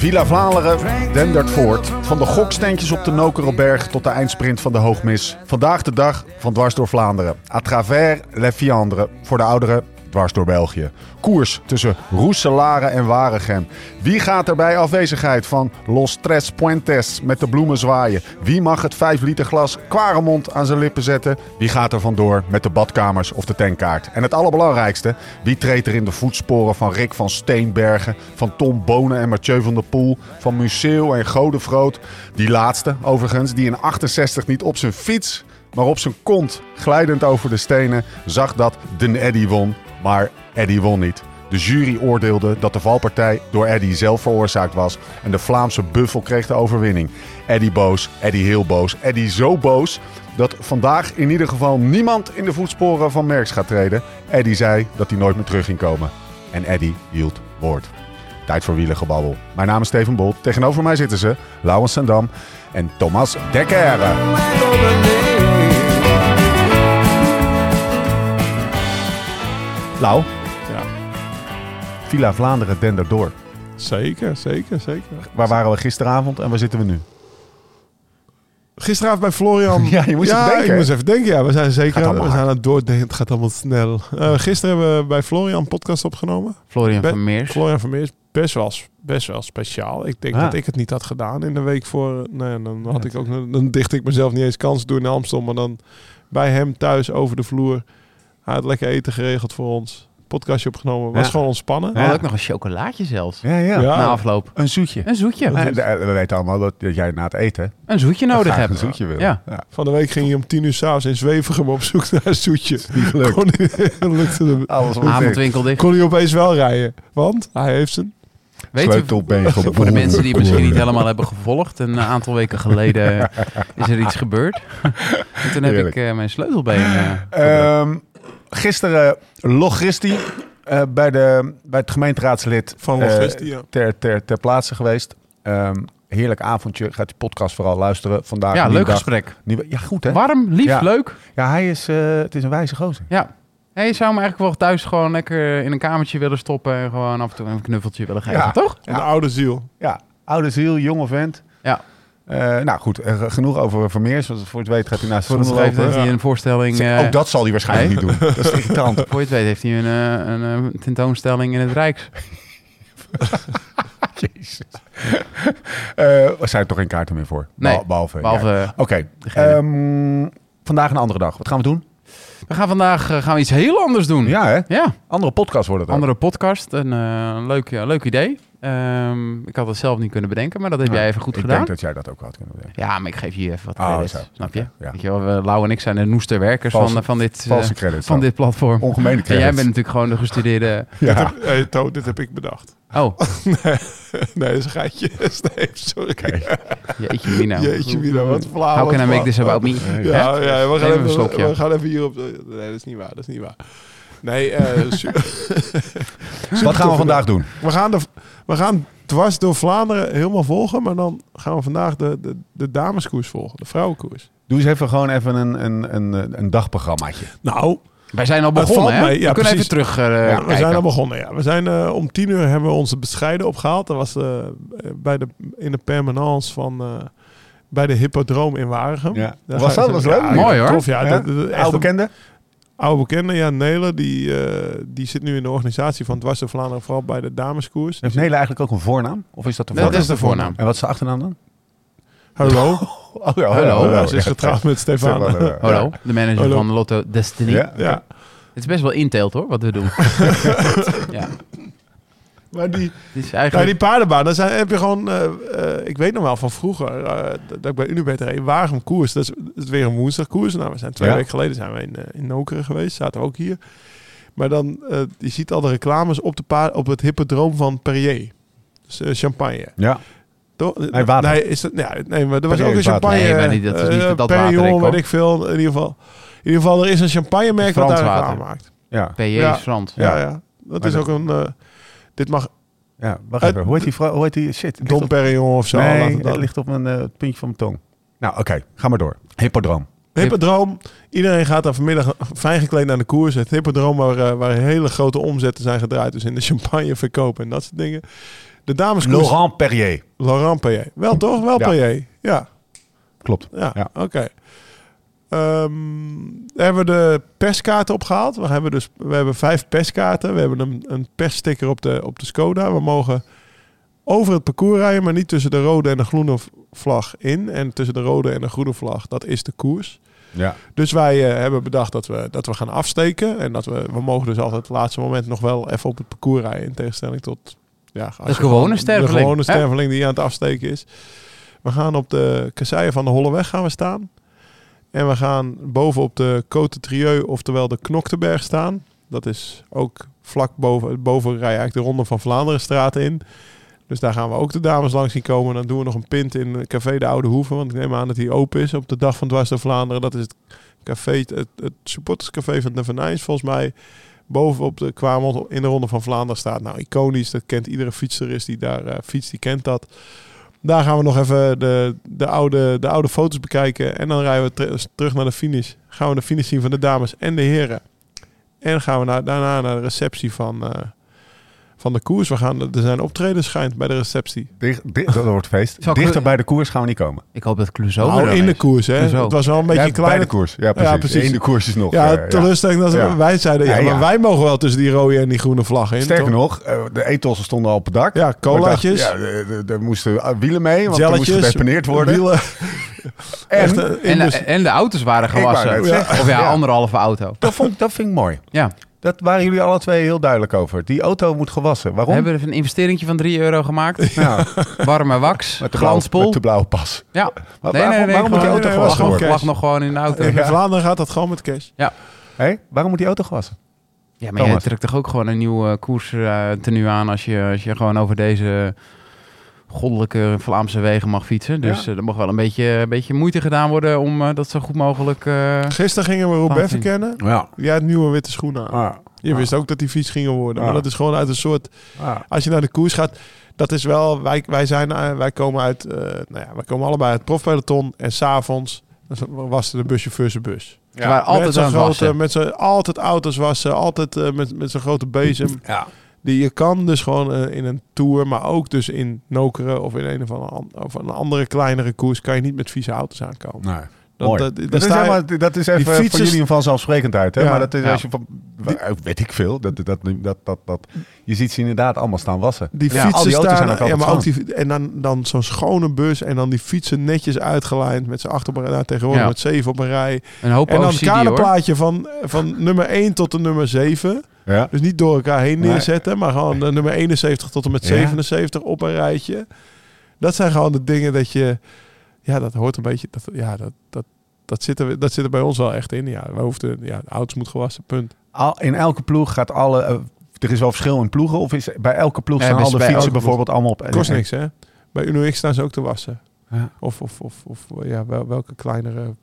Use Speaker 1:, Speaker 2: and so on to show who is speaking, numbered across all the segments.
Speaker 1: Villa Vlaanderen dendert voort. Van de goksteentjes op de Nokeroberg tot de eindsprint van de Hoogmis. Vandaag de dag van dwars door Vlaanderen. À travers les Fiandres. Voor de ouderen dwars door België. Koers tussen Roeselare en Waregem. Wie gaat er bij afwezigheid van Los Tres Puentes met de bloemen zwaaien? Wie mag het 5 liter glas Quaremont aan zijn lippen zetten? Wie gaat er vandoor met de badkamers of de tankkaart? En het allerbelangrijkste, wie treedt er in de voetsporen van Rick van Steenbergen, van Tom Bonen en Mathieu van der Poel, van Museeuw en Godefroot? Die laatste, overigens, die in 68 niet op zijn fiets maar op zijn kont, glijdend over de stenen, zag dat de Eddy won. Maar Eddy won niet. De jury oordeelde dat de valpartij door Eddy zelf veroorzaakt was. En de Vlaamse buffel kreeg de overwinning. Eddy boos, Eddy heel boos. Eddy zo boos dat vandaag in ieder geval niemand in de voetsporen van Merckx gaat treden. Eddy zei dat hij nooit meer terug ging komen. En Eddy hield woord. Tijd voor wielengebabbel. Mijn naam is Steven Bolt. Tegenover mij zitten ze Laurens Sendam en Thomas Dekker. Lau,
Speaker 2: Ja,
Speaker 1: Villa Vlaanderen dendert door.
Speaker 2: zeker, zeker, zeker.
Speaker 1: Waar waren we gisteravond en waar zitten we nu?
Speaker 2: Gisteravond bij Florian.
Speaker 1: Ja, je moest even denken,
Speaker 2: ik
Speaker 1: hè?
Speaker 2: moest even denken. Ja, we zijn zeker
Speaker 1: allemaal
Speaker 2: we zijn aan het doordenken. Het gaat allemaal snel. Eh, gisteren hebben we bij Florian een podcast opgenomen.
Speaker 3: Florian
Speaker 2: Be-
Speaker 3: van Meers.
Speaker 2: Florian van Meers, best wel, best wel speciaal. Ik denk
Speaker 1: Ah.
Speaker 2: dat ik het niet had gedaan in de week voor. Nee, dan had ik ook, dan dicht ik mezelf niet eens kans doen in Amsterdam, maar dan bij hem thuis over de vloer. Hij had lekker eten geregeld voor ons. Podcastje opgenomen. Was
Speaker 1: Ja.
Speaker 2: gewoon ontspannen.
Speaker 3: We hadden ook nog een chocolaatje zelfs.
Speaker 1: Ja, ja.
Speaker 2: Ja.
Speaker 3: Na afloop.
Speaker 1: Een zoetje.
Speaker 3: Een zoetje.
Speaker 1: Eh, We weten allemaal dat dat jij na het eten
Speaker 3: Een zoetje nodig hebt.
Speaker 1: een zoetje wil.
Speaker 3: Ja.
Speaker 2: Van de week ging hij om tien uur s'avonds in Zwevegem op zoek naar een zoetje.
Speaker 1: Niet gelukt.
Speaker 2: Kon lukte.
Speaker 1: Alles
Speaker 3: Avondwinkel dicht.
Speaker 2: kon hij opeens wel rijden. Want hij heeft zijn...
Speaker 3: Weet u,
Speaker 1: Sleutelbeen
Speaker 3: voor de mensen die het misschien niet helemaal hebben gevolgd. Een aantal weken geleden is er iets gebeurd. En toen heb
Speaker 1: Heerlijk.
Speaker 3: ik eh, mijn sleutelbeen... eh, gebroken.
Speaker 1: Gisteren Logisti eh, bij, de, bij het gemeenteraadslid
Speaker 2: Van
Speaker 1: eh,
Speaker 2: Logisti, ja.
Speaker 1: ter, ter, ter plaatse geweest. Ehm, heerlijk avondje. Gaat die podcast vooral luisteren. Vandaag
Speaker 3: ja, leuk
Speaker 1: dag.
Speaker 3: gesprek.
Speaker 1: Nieuwe, ja, goed hè?
Speaker 3: Warm, lief,
Speaker 1: Ja.
Speaker 3: leuk.
Speaker 1: Ja, hij is, eh, het is een wijze gozer.
Speaker 3: Ja. Hey, je zou hem eigenlijk wel thuis gewoon lekker in een kamertje willen stoppen. En gewoon af en toe een knuffeltje willen geven,
Speaker 1: Ja.
Speaker 3: toch?
Speaker 2: Een oude ziel.
Speaker 1: Ja, oude ziel, jonge vent.
Speaker 3: Ja.
Speaker 1: Eh, nou goed, eh, genoeg over Vermeers. Want voor het weet gaat hij naast de
Speaker 3: Voor het gegeven heeft hij een voorstelling... eh,
Speaker 1: Ook dat zal hij waarschijnlijk niet doen. Dat is irritant.
Speaker 3: Voor het weet heeft hij een, een, tentoonstelling in het Rijks.
Speaker 1: Jezus. Er zijn toch geen kaarten meer voor?
Speaker 3: Nee,
Speaker 1: Behal- behalve.
Speaker 3: Behalve,
Speaker 1: ja. Oké. ehm, vandaag een andere dag. Wat gaan we doen?
Speaker 3: We gaan vandaag eh, gaan we iets heel anders doen.
Speaker 1: Ja, hè?
Speaker 3: Ja,
Speaker 1: Andere podcast wordt het. ook.
Speaker 3: andere podcast. Een eh, leuk, ja, leuk idee. Ehm, ik had het zelf niet kunnen bedenken, maar dat heb jij even goed
Speaker 1: ik
Speaker 3: gedaan.
Speaker 1: denk dat jij dat ook had kunnen doen.
Speaker 3: Ja, maar ik geef je even wat
Speaker 1: Oh,
Speaker 3: credits,
Speaker 1: zo.
Speaker 3: snap je?
Speaker 1: Ja.
Speaker 3: Weet je wel, we, Lau en ik zijn de noeste werkers
Speaker 1: Valse-
Speaker 3: van, van, dit, eh,
Speaker 1: credits.
Speaker 3: van dit platform.
Speaker 1: Ongemeene
Speaker 3: En
Speaker 1: credits.
Speaker 3: jij bent natuurlijk gewoon de gestudeerde...
Speaker 1: Ja.
Speaker 2: Hey, To, dit heb ik bedacht.
Speaker 3: Oh,
Speaker 2: nee, dat is een geitje. Steve, sorry.
Speaker 3: jeetje mina.
Speaker 2: Jeetje, Mina, wat flauw.
Speaker 3: How can I make this about me?
Speaker 2: Ja, ja we, gaan even,
Speaker 3: slokje.
Speaker 2: we gaan even hierop... Nee, dat is niet waar. Dat is niet waar. Nee, eh, su-
Speaker 1: Wat gaan we vandaag doen?
Speaker 2: we, gaan de, we gaan dwars door Vlaanderen helemaal volgen. Maar dan gaan we vandaag de, de, de dameskoers volgen. De vrouwenkoers.
Speaker 1: Doe eens even gewoon even een, een, een, een dagprogrammaatje.
Speaker 2: Nou,
Speaker 3: Wij zijn al begonnen, hè?
Speaker 2: mee, ja,
Speaker 3: we kunnen
Speaker 2: precies.
Speaker 3: even terug eh,
Speaker 2: we
Speaker 3: kijken.
Speaker 2: zijn al begonnen. Ja. We zijn eh, om tien uur hebben we onze bescheiden opgehaald. Dat was eh, bij de, in de permanence van... eh, bij de hippodroom in Waregem.
Speaker 1: Ja.
Speaker 2: Daar
Speaker 1: Was dat? Was leuk?
Speaker 2: Ja,
Speaker 3: Mooi, hoor.
Speaker 2: Tof, ja.
Speaker 1: Ja?
Speaker 2: Dat, dat-
Speaker 1: Oude bekende?
Speaker 2: oude bekende. Ja, Nele, die, eh, die zit nu in de organisatie van Dwars door Vlaanderen. Vooral bij de dameskoers.
Speaker 1: Heeft Nele eigenlijk ook een voornaam? Of is dat de
Speaker 3: Dat
Speaker 1: voornaam?
Speaker 3: is de voornaam.
Speaker 1: En wat is de achternaam dan?
Speaker 2: Hallo.
Speaker 1: Oh, ja,
Speaker 3: Hallo.
Speaker 2: Ja, ze is getrouwd met Stefan.
Speaker 1: Stefan,
Speaker 3: Hallo, de manager
Speaker 2: Hallo.
Speaker 3: van Lotto Destiny.
Speaker 1: Ja.
Speaker 2: Ja.
Speaker 3: Het is best wel inteelt hoor, wat we doen. ja,
Speaker 2: Maar die,
Speaker 3: is
Speaker 2: nou,
Speaker 3: eigenlijk...
Speaker 2: die paardenbaan, daar zijn, heb je gewoon... eh, eh, ik weet nog wel van vroeger eh, dat ik bij Unibet reed. Waregem koers. Dat is, dat is weer een woensdagkoers. Nou, we zijn twee
Speaker 1: Ja.
Speaker 2: weken geleden zijn we in, eh, in Nokeren geweest. Zaten we ook hier. Maar dan, eh, je ziet al de reclames op, de paard, op het hippodroom van Perrier. Dus eh, champagne.
Speaker 1: Ja.
Speaker 2: Toch?
Speaker 1: Nee, water.
Speaker 2: Nee, is dat, ja, nee, maar er was ook een champagne.
Speaker 3: Nee, maar niet- dat is niet
Speaker 2: eh,
Speaker 3: dat
Speaker 2: Perignon,
Speaker 3: water, ik, hoor.
Speaker 2: weet ik veel. In ieder geval, in ieder geval er is een champagnemerk wat
Speaker 3: Frans
Speaker 2: daar
Speaker 3: water.
Speaker 2: aanmaakt.
Speaker 1: Ja,
Speaker 3: PJ
Speaker 2: Ja.
Speaker 3: is Frans.
Speaker 2: Ja,
Speaker 1: Ja.
Speaker 2: ja. Dat
Speaker 1: Maar
Speaker 2: is
Speaker 1: dat-
Speaker 2: ook een... eh, dit mag
Speaker 1: ja. Wacht even. Hoe heet die vrouw? Hoe heet die? Shit.
Speaker 2: Dom
Speaker 1: op-
Speaker 2: Perignon of zo.
Speaker 1: Nee,
Speaker 2: dat-
Speaker 1: ligt op mijn, eh, het puntje van mijn tong. Nou, oké. Ga maar door. Hippodroom.
Speaker 2: Hippodroom. Iedereen gaat daar vanmiddag fijn gekleed naar de koers. Het Hippodroom waar, waar hele grote omzetten zijn gedraaid. Dus in de champagne verkopen en dat soort dingen. De dameskoers...
Speaker 1: Laurent Perrier.
Speaker 2: Laurent Perrier. Wel toch? Wel
Speaker 1: Ja.
Speaker 2: Perrier. Ja.
Speaker 1: Klopt.
Speaker 2: Ja,
Speaker 1: Ja.
Speaker 2: oké. Ehm, daar hebben we de perskaarten opgehaald. We hebben, dus, we hebben vijf perskaarten. We hebben een, een perssticker op de, op de Skoda. We mogen over het parcours rijden, maar niet tussen de rode en de groene vlag in. En tussen de rode en de groene vlag, dat is de koers.
Speaker 1: Ja.
Speaker 2: Dus wij eh, hebben bedacht dat we, dat we gaan afsteken. En dat we, we mogen dus altijd het laatste moment nog wel even op het parcours rijden. In tegenstelling tot ja, je
Speaker 3: gewone sterveling,
Speaker 2: De gewone
Speaker 3: hè?
Speaker 2: sterveling die aan het afsteken is. We gaan op de kasseien van de Holleweg gaan we staan. En we gaan boven op de Côte Trieux, oftewel de Knokteberg staan. Dat is ook vlak boven, boven rij eigenlijk de Ronde van Vlaanderenstraat in. Dus daar gaan we ook de dames langs zien komen. Dan doen we nog een pint in Café de Oude Hoeve. Want ik neem aan dat die open is op de dag van Dwars door Vlaanderen. Dat is het café, het, het supporterscafé van de Venijns volgens mij. Boven op de Kwamond in de Ronde van Vlaanderen staat. Nou, iconisch. Dat kent iedere fietser is die daar eh, fietst. Die kent dat. Daar gaan we nog even de, de, oude, de oude foto's bekijken. En dan rijden we ter- terug naar de finish. Gaan we de finish zien van de dames en de heren. En gaan we naar, daarna naar de receptie van, eh, van de koers. We gaan, er zijn optredens schijnt bij de receptie.
Speaker 1: Dicht, dicht, dat wordt feest. Dichter bij de koers gaan we niet komen.
Speaker 3: Ik hoop dat Clouseau
Speaker 2: Nou,
Speaker 3: er
Speaker 2: in de koers, hè.
Speaker 3: Clouseau.
Speaker 2: Het was wel een beetje
Speaker 1: Ja,
Speaker 2: een
Speaker 1: bij
Speaker 2: kleine...
Speaker 1: de koers. Ja, precies.
Speaker 2: precies.
Speaker 1: In de koers is nog.
Speaker 2: Ja,
Speaker 1: eh,
Speaker 2: teleurstelling dat
Speaker 1: Ja.
Speaker 2: wij zeiden... Ja,
Speaker 1: Ja,
Speaker 2: maar wij mogen wel tussen die rode en die groene vlag in.
Speaker 1: Sterker
Speaker 2: toch?
Speaker 1: nog, eh, de etossen stonden al op het dak.
Speaker 2: Ja, colaatjes.
Speaker 1: Ja, er- moesten eh, wielen mee, want er moest
Speaker 2: Jelletjes,
Speaker 1: gedeponeerd worden.
Speaker 2: wielen.
Speaker 1: En
Speaker 2: Echt,
Speaker 3: En, de, en de auto's waren gewassen. Of ja,
Speaker 1: Ja.
Speaker 3: anderhalve auto.
Speaker 1: dat, vond, dat vind ik mooi.
Speaker 3: Ja.
Speaker 1: Dat waren jullie alle twee heel duidelijk over. Die auto moet gewassen.
Speaker 3: We
Speaker 1: Waarom?
Speaker 3: hebben er een investeringje van 3 euro gemaakt.
Speaker 1: Ja,
Speaker 3: Warme wax,
Speaker 1: met, de
Speaker 3: glanspoel.
Speaker 1: met de blauwe pas.
Speaker 3: Ja.
Speaker 1: Waar-
Speaker 3: Nee, nee,
Speaker 1: waarom
Speaker 3: nee,
Speaker 1: waarom moet die auto
Speaker 2: nee,
Speaker 1: gewassen worden?
Speaker 3: lag nog gewoon in de auto.
Speaker 2: in
Speaker 3: Ja,
Speaker 2: Vlaanderen gaat dat gewoon met cash.
Speaker 1: Hé, waarom moet die auto gewassen?
Speaker 3: maar je
Speaker 1: Thomas.
Speaker 3: trekt toch ook gewoon een nieuw eh, koers eh, tenue aan als je, als je gewoon over deze goddelijke Vlaamse wegen mag fietsen. Dus
Speaker 1: Ja.
Speaker 3: eh, er mag wel een beetje, een beetje moeite gedaan worden om eh, dat zo goed mogelijk... eh,
Speaker 2: Gisteren gingen we
Speaker 3: zien.
Speaker 2: verkennen.
Speaker 1: Ja.
Speaker 2: Jij had nieuwe witte schoenen aan.
Speaker 1: Ah,
Speaker 2: Je wist ook dat die fiets gingen worden. Maar dat is gewoon uit een soort... Als je naar de koers gaat... Dat is wel... Wij, wij, zijn, wij komen uit... eh, nou ja, wij komen allebei uit het profpeloton. En s'avonds was er de buschauffeur zijn bus.
Speaker 3: Ze waren altijd
Speaker 2: met zo'n grote, met zo'n altijd auto's wassen, altijd met, met zo'n grote bezem.
Speaker 1: Ja.
Speaker 2: Die je kan dus gewoon eh, in een tour, maar ook dus in Nokeren of in een of andere, of een andere kleinere koers, kan je niet met vieze auto's aankomen.
Speaker 1: Nee.
Speaker 2: Dat,
Speaker 1: Mooi.
Speaker 2: dat,
Speaker 1: Dat, is, helemaal- dat is even
Speaker 2: die fietsers-
Speaker 1: voor jullie een vanzelfsprekendheid. Hè?
Speaker 2: Ja.
Speaker 1: maar dat is
Speaker 3: Ja.
Speaker 1: als je van... weet ik veel. Dat, dat, dat, dat, dat, je ziet ze inderdaad allemaal staan wassen.
Speaker 2: die
Speaker 3: Ja,
Speaker 2: fietsen
Speaker 1: al die auto's
Speaker 2: staan,
Speaker 1: zijn ook
Speaker 2: ja, maar ook die, en dan, dan zo'n schone bus en dan die fietsen netjes uitgelijnd met z'n achter een nou, tegenwoordig
Speaker 3: Ja.
Speaker 2: met zeven op een rij.
Speaker 3: Een hoop
Speaker 2: En dan
Speaker 3: hoor.
Speaker 2: kaderplaatje van, van nummer 1 tot de nummer 7.
Speaker 1: Ja.
Speaker 2: Dus niet door elkaar heen
Speaker 1: Nee.
Speaker 2: neerzetten, maar gewoon de nummer 71 tot en met
Speaker 1: Ja.
Speaker 2: 77 op een rijtje. Dat zijn gewoon de dingen dat je, ja, dat hoort een beetje, dat, ja, dat, dat, dat, zit er, dat zit er bij ons wel echt in. Ja, we hoefden, ja, de auto's moet gewassen, punt.
Speaker 1: Al, in elke ploeg gaat alle... eh, er is wel verschil in ploegen. Of is bij elke ploeg
Speaker 3: Ja,
Speaker 1: staan al de
Speaker 3: bij
Speaker 1: fietsen bijvoorbeeld allemaal op...
Speaker 2: Kost niks, hè? Bij Uno X staan ze ook te wassen.
Speaker 1: Ja.
Speaker 2: Of, of, of, of ja, wel, welke kleinere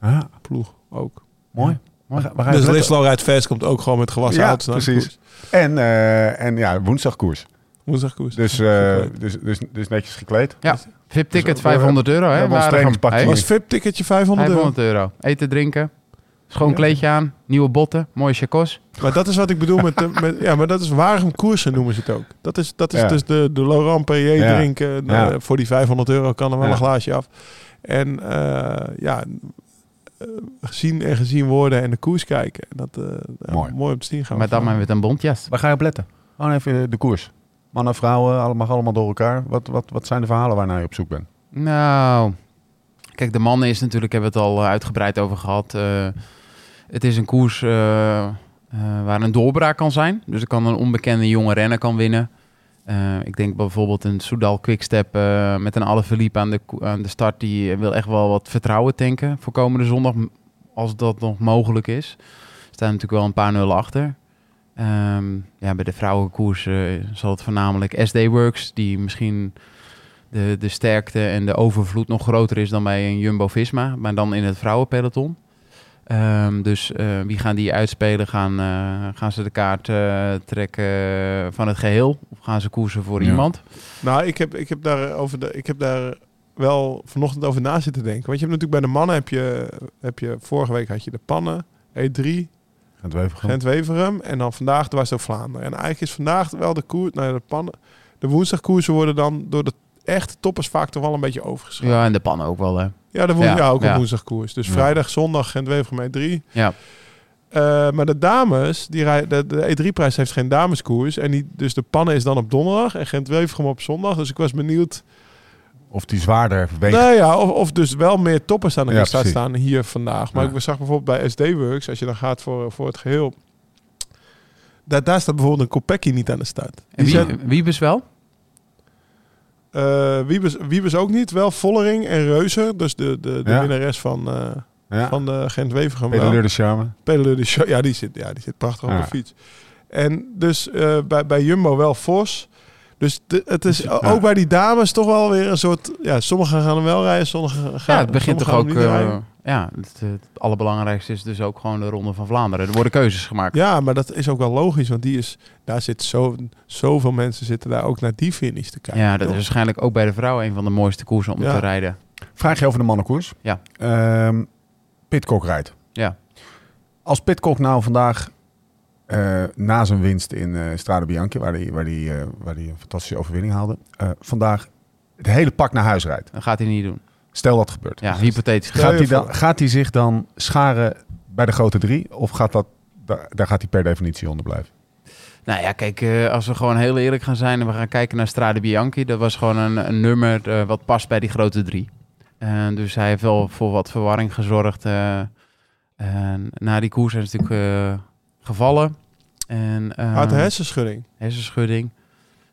Speaker 1: Ja,
Speaker 2: ploeg ook.
Speaker 1: mooi. We gaan- we gaan
Speaker 2: Dus. Lislo rijdt Fest komt ook gewoon met gewassen
Speaker 1: Ja,
Speaker 2: auto's naar de
Speaker 1: precies.
Speaker 2: koers.
Speaker 1: En, eh, en ja, woensdag koers.
Speaker 2: Woensdag koers.
Speaker 1: Dus, eh, dus, dus, dus netjes gekleed.
Speaker 3: Ja, VIP-ticket
Speaker 1: Dus, eh,
Speaker 3: 500 euro.
Speaker 1: we
Speaker 3: Hè,
Speaker 1: mee.
Speaker 2: was VIP-ticketje 500 euro.
Speaker 3: 500 euro. Eten, drinken. Schoon kleedje aan. Nieuwe botten. Mooie chacos.
Speaker 2: Maar dat is wat ik bedoel met, de, met ja, maar dat is Waregem koersen noemen ze het ook. Dat is, dat is
Speaker 1: Ja.
Speaker 2: dus de, de Laurent Perrier
Speaker 1: Ja.
Speaker 2: drinken.
Speaker 1: Ja.
Speaker 2: Nou, voor die 500 euro kan er wel
Speaker 1: Ja.
Speaker 2: een glaasje af. En eh, ja, eh, gezien en gezien worden en de koers kijken. En dat eh, ja,
Speaker 1: Mooi.
Speaker 2: mooi om te zien gaan.
Speaker 3: Met dan met een bontjas.
Speaker 1: Waar ga je op letten? Gewoon even de koers. Mannen, vrouwen, allemaal, allemaal door elkaar. Wat, wat, wat zijn de verhalen waarnaar je op zoek bent?
Speaker 3: Nou, kijk, de mannen is natuurlijk, hebben we het al eh, uitgebreid over gehad. Eh, het is een koers eh, eh, waar een doorbraak kan zijn. Dus er kan een onbekende jonge renner kan winnen. Eh, ik denk bijvoorbeeld een Soudal Quickstep eh met een Alaphilippe aan de, aan de start. Die wil echt wel wat vertrouwen tanken voor komende zondag. Als dat nog mogelijk is. Staan natuurlijk wel een paar nullen achter. Ehm, ja, bij de vrouwenkoers eh, zal het voornamelijk SD Works, die misschien de, de sterkte en de overvloed nog groter is dan bij een Jumbo-Visma. Maar dan in het vrouwenpeloton. Ehm, dus eh, wie gaan die uitspelen? Gaan, eh, gaan ze de kaart eh, trekken van het geheel? Of gaan ze koersen voor
Speaker 1: Ja.
Speaker 3: iemand?
Speaker 2: Nou, ik heb, ik, heb daar over de, ik heb daar wel vanochtend over na zitten denken. Want je hebt natuurlijk bij de mannen, heb je, heb je, vorige week had je de pannen, E3,
Speaker 1: Het Wevergem.
Speaker 2: Gent-Weverum. En dan vandaag was het Vlaanderen. En eigenlijk is vandaag wel de koers, nou ja, de pannen, de woensdagkoersen worden dan door de echte toppers vaak toch wel een beetje overgeschreven.
Speaker 3: Ja, en de pannen ook wel. Hè.
Speaker 2: Ja, de woen, ja,
Speaker 3: Ja,
Speaker 2: ook een woensdagkoers. Dus
Speaker 1: Ja.
Speaker 2: vrijdag, zondag Gent-Weverum E3.
Speaker 3: Ja.
Speaker 2: Eh, maar de dames, die rijden, de, de E3-prijs heeft geen dameskoers. En die, dus de pannen is dan op donderdag en Gent-Weverum op zondag. Dus ik was benieuwd
Speaker 1: Of die zwaarder weegt.
Speaker 2: Nou ja, of, of dus wel meer toppers aan de
Speaker 1: Ja,
Speaker 2: start
Speaker 1: precies.
Speaker 2: staan hier vandaag. Maar
Speaker 1: Ja.
Speaker 2: ik zag bijvoorbeeld bij SD-Works, als je dan gaat voor, voor het geheel... Daar, daar staat bijvoorbeeld een Kopecky niet aan de start.
Speaker 3: En wie,
Speaker 2: zet-
Speaker 3: Wiebes wel?
Speaker 2: Eh, Wiebes, Wiebes ook niet, wel Vollering en Reuzer. Dus de, de, de
Speaker 1: Ja.
Speaker 2: winnares van, eh,
Speaker 1: Ja.
Speaker 2: van de Gent-Wevergem. wel.
Speaker 1: Pedaleur de charme.
Speaker 2: Pedaleur de show. Ja, die zit, ja, die zit prachtig op de fiets. En dus eh, bij, bij Jumbo wel Vos. Dus de, het is ook bij die dames toch wel weer een soort... Ja, sommigen gaan hem wel rijden, sommigen gaan
Speaker 3: Ja, het begint toch ook...
Speaker 2: niet
Speaker 3: eh, ja, het, het allerbelangrijkste is dus ook gewoon de Ronde van Vlaanderen. Er worden keuzes gemaakt.
Speaker 2: Ja, maar dat is ook wel logisch, want die is, daar zit zo, zoveel mensen zitten daar ook naar die finish te kijken.
Speaker 3: Ja, dat is waarschijnlijk ook bij de vrouwen een van de mooiste koersen om
Speaker 2: Ja.
Speaker 3: te rijden.
Speaker 1: Vraag je over de mannenkoers.
Speaker 3: Ja.
Speaker 1: Ehm, Pitcock rijdt.
Speaker 3: Ja.
Speaker 1: Als Pitcock nou vandaag eh, na zijn winst in eh Strade Bianchi, waar hij waar die, waar die een fantastische overwinning haalde, eh, vandaag het hele pak naar huis rijdt.
Speaker 3: Dat gaat hij niet doen.
Speaker 1: Stel dat gebeurt.
Speaker 3: Ja, hypothetisch.
Speaker 1: Gaat hij, dan, gaat hij zich dan scharen bij de grote drie? Of gaat dat, daar, daar gaat hij per definitie onder blijven?
Speaker 3: Nou ja, kijk, eh, als we gewoon heel eerlijk gaan zijn en we gaan kijken naar Strade Bianchi, dat was gewoon een, een nummer eh, wat past bij die grote drie. Eh, dus hij heeft wel voor wat verwarring gezorgd. eh, en na die koers is hij natuurlijk eh, gevallen. En,
Speaker 2: Uit de hersenschudding.
Speaker 3: hersenschudding.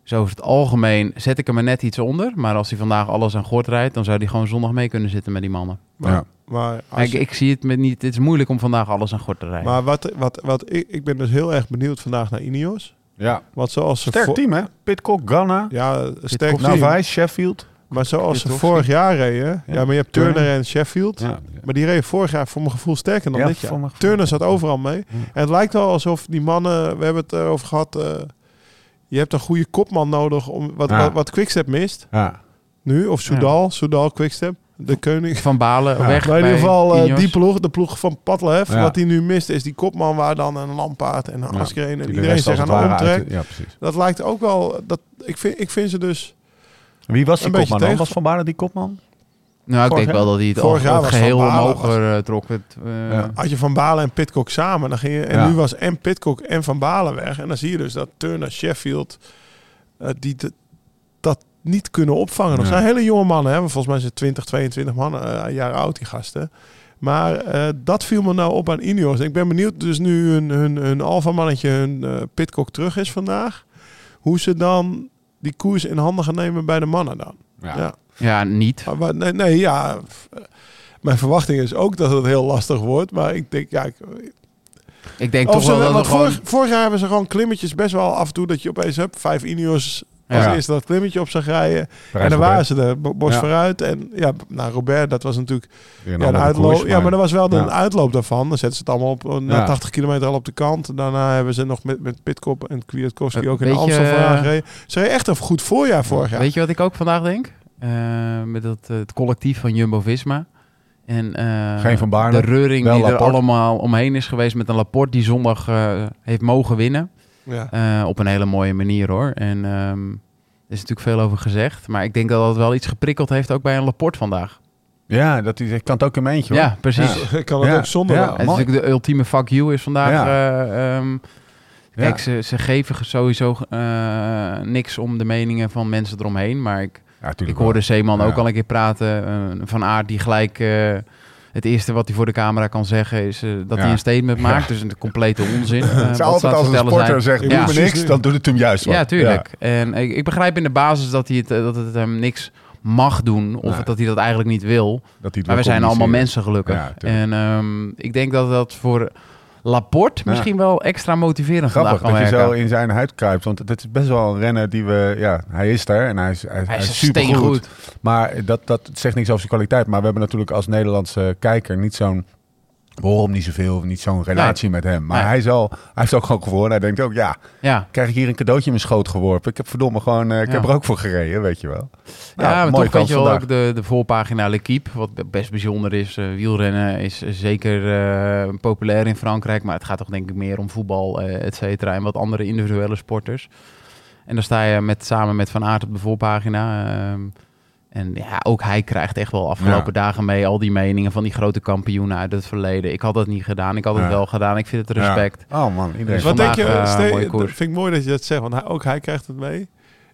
Speaker 3: Dus over het algemeen zet ik hem er net iets onder. Maar als hij vandaag alles aan gort rijdt, dan zou hij gewoon zondag mee kunnen zitten met die mannen.
Speaker 2: Maar,
Speaker 1: Ja.
Speaker 2: maar, als je-
Speaker 3: ik zie het met niet. Het is moeilijk om vandaag alles aan gort te rijden.
Speaker 2: maar wat, wat, wat ik, ik ben dus heel erg benieuwd vandaag naar Ineos.
Speaker 1: Ja.
Speaker 2: Want zoals ze
Speaker 1: Sterk team, hè? Pitcock, Ganna,
Speaker 2: Ja, sterk
Speaker 3: Pitcock.
Speaker 2: team.
Speaker 1: Navais, Sheffield.
Speaker 2: Maar zoals ze vorig jaar reden. Ja.
Speaker 1: Ja.
Speaker 2: maar je hebt
Speaker 1: Turner.
Speaker 2: Turner en Sheffield.
Speaker 1: Ja.
Speaker 2: Maar die reden vorig jaar voor mijn gevoel sterker dan
Speaker 1: Ja,
Speaker 2: dit jaar.
Speaker 1: voor mijn gevoel.
Speaker 2: Turner zat overal mee.
Speaker 1: Ja.
Speaker 2: En het lijkt wel alsof die mannen, we hebben het erover gehad, eh, je hebt een goede kopman nodig om wat,
Speaker 1: Ja.
Speaker 2: wat, wat Quickstep mist
Speaker 1: Ja.
Speaker 2: nu. Of Soudal, Soudal Quickstep, de koning.
Speaker 3: Van Balen
Speaker 1: Ja.
Speaker 3: weg.
Speaker 2: Maar in ieder geval eh, die ploeg, de ploeg van Padlef,
Speaker 1: Ja.
Speaker 2: wat hij nu mist is die kopman waar dan een Lampaard en een
Speaker 1: Ja.
Speaker 2: Askreen en iedereen zich aan omtrekt.
Speaker 1: de- Ja, precies.
Speaker 2: Dat lijkt ook wel, dat, ik, vind, ik vind ze dus...
Speaker 1: Wie was die kopman Was Van Baarle die kopman?
Speaker 3: Nou, ik
Speaker 1: Vorig
Speaker 3: denk wel dat hij het,
Speaker 2: Vorig
Speaker 3: al,
Speaker 2: jaar
Speaker 3: het
Speaker 2: was
Speaker 3: geheel omhoog
Speaker 2: was-
Speaker 3: eh, trok. Het, eh,
Speaker 1: Ja.
Speaker 2: Had je Van Balen en Pitcock samen, dan ging je, en
Speaker 1: Ja.
Speaker 2: nu was en Pitcock en Van Balen weg. En dan zie je dus dat Turner, Sheffield, eh, die de- dat niet kunnen opvangen. Dat
Speaker 1: Ja.
Speaker 2: zijn hele jonge mannen, hè? volgens mij zijn 20, 22 mannen, jaar oud die gasten. Maar eh, dat viel me nou op aan Ineos. Ik ben benieuwd, dus nu hun, hun, hun alfamannetje, hun Pitcock terug is vandaag, hoe ze dan die koers in handen gaan nemen bij de mannen dan. Ja.
Speaker 3: Ja, niet.
Speaker 2: Maar, maar nee, nee, ja. eh, Mijn verwachting is ook dat het heel lastig wordt. Maar ik denk, ja, ik,
Speaker 3: Ik denk
Speaker 2: of
Speaker 3: toch
Speaker 2: ze,
Speaker 3: wel dat we gewoon...
Speaker 2: vorig, vorig jaar hebben ze gewoon klimmetjes best wel af en toe dat je opeens hebt. Vijf Ineos als
Speaker 1: Ja.
Speaker 2: eerste dat klimmetje op zag rijden. en dan waren ze er, bo- bos
Speaker 1: Ja.
Speaker 2: vooruit. En ja, nou, Robert, dat was natuurlijk
Speaker 1: Weer een
Speaker 2: ja, een uitloop.
Speaker 1: koers,
Speaker 2: ja, maar dat was wel de
Speaker 1: ja.
Speaker 2: uitloop daarvan. Dan zetten ze het allemaal op, eh, na
Speaker 1: Ja.
Speaker 2: 80 kilometer al op de kant. Daarna hebben ze nog met, met Pitkop en Kwiatkowski
Speaker 3: Eh,
Speaker 2: ook in de Amstel gereden. Ze reden echt een goed voorjaar vorig jaar.
Speaker 3: Weet je wat ik ook vandaag denk? Eh, met dat, eh, het collectief van Jumbo-Visma. En eh,
Speaker 1: Geen Van
Speaker 3: de reuring die er allemaal omheen is geweest met een Laporte die zondag eh, heeft mogen winnen.
Speaker 2: Ja.
Speaker 3: Eh, op een hele mooie manier hoor. En ehm, er is natuurlijk veel over gezegd. Maar ik denk dat dat wel iets geprikkeld heeft ook bij een Laporte vandaag.
Speaker 1: Ja, dat hij zegt, kan het ook in mijn eentje. hoor.
Speaker 3: Ja, precies.
Speaker 2: Ik kan het
Speaker 1: Ja.
Speaker 2: ook zonder
Speaker 1: Ja.
Speaker 3: Het is natuurlijk de ultieme fuck you is vandaag.
Speaker 1: Ja.
Speaker 3: eh, ehm, kijk,
Speaker 1: Ja.
Speaker 3: ze, ze geven sowieso eh, niks om de meningen van mensen eromheen. Maar ik,
Speaker 1: Ja,
Speaker 3: ik hoorde
Speaker 1: wel.
Speaker 3: Zeeman
Speaker 1: Ja.
Speaker 3: ook al een keer praten. eh, van Aert die gelijk... eh, het eerste wat hij voor de camera kan zeggen is eh, dat
Speaker 1: Ja.
Speaker 3: hij een statement maakt. Dus een complete onzin.
Speaker 1: Het is altijd als een sporter
Speaker 3: zijn.
Speaker 1: zegt, doe me niks, dan doet het hem juist wat.
Speaker 3: Ja, tuurlijk. En ik, ik begrijp in de basis dat, hij het, dat het hem niks mag doen. Of
Speaker 1: Nee.
Speaker 3: dat hij dat eigenlijk niet wil.
Speaker 1: Dat hij
Speaker 3: Maar we zijn allemaal mensen gelukkig. En ehm, ik denk dat dat voor Laporte misschien wel extra motiverend
Speaker 1: Grappig dat je
Speaker 3: werken.
Speaker 1: zo in zijn huid kruipt. Want het is best wel een renner die we... Ja, hij is er en hij is, hij,
Speaker 3: Hij is
Speaker 1: supergoed. Maar dat, dat zegt niks over zijn kwaliteit. Maar we hebben natuurlijk als Nederlandse kijker niet zo'n... We horen hem niet zoveel, niet zo'n relatie met hem. Maar
Speaker 3: Nee.
Speaker 1: hij, is al, hij heeft ook gewoon gewonnen. Hij denkt ook, ja,
Speaker 3: Ja,
Speaker 1: krijg ik hier een cadeautje in mijn schoot geworpen. Ik heb verdomme gewoon, eh, ik
Speaker 3: Ja.
Speaker 1: heb er ook voor gereden, weet je wel.
Speaker 3: ja
Speaker 1: Nou,
Speaker 3: maar
Speaker 1: mooie
Speaker 3: toch weet je wel ook de, de voorpagina L'Equipe, wat be- best bijzonder is. Eh, wielrennen is zeker eh, populair in Frankrijk, maar het gaat toch denk ik meer om voetbal, et cetera, en wat andere individuele sporters. En dan sta je met, samen met Van Aert op de voorpagina. En ja, ook hij krijgt echt wel afgelopen dagen mee al die meningen van die grote kampioenen uit het verleden. Ik had dat niet gedaan, ik had het
Speaker 1: Ja.
Speaker 3: wel gedaan. Ik vind het respect.
Speaker 1: Ja. Oh man, iedereen.
Speaker 3: Dus
Speaker 2: Wat
Speaker 3: vandaag,
Speaker 2: denk je,
Speaker 3: koers.
Speaker 2: vind ik mooi dat je dat zegt, want hij, ook hij krijgt het mee.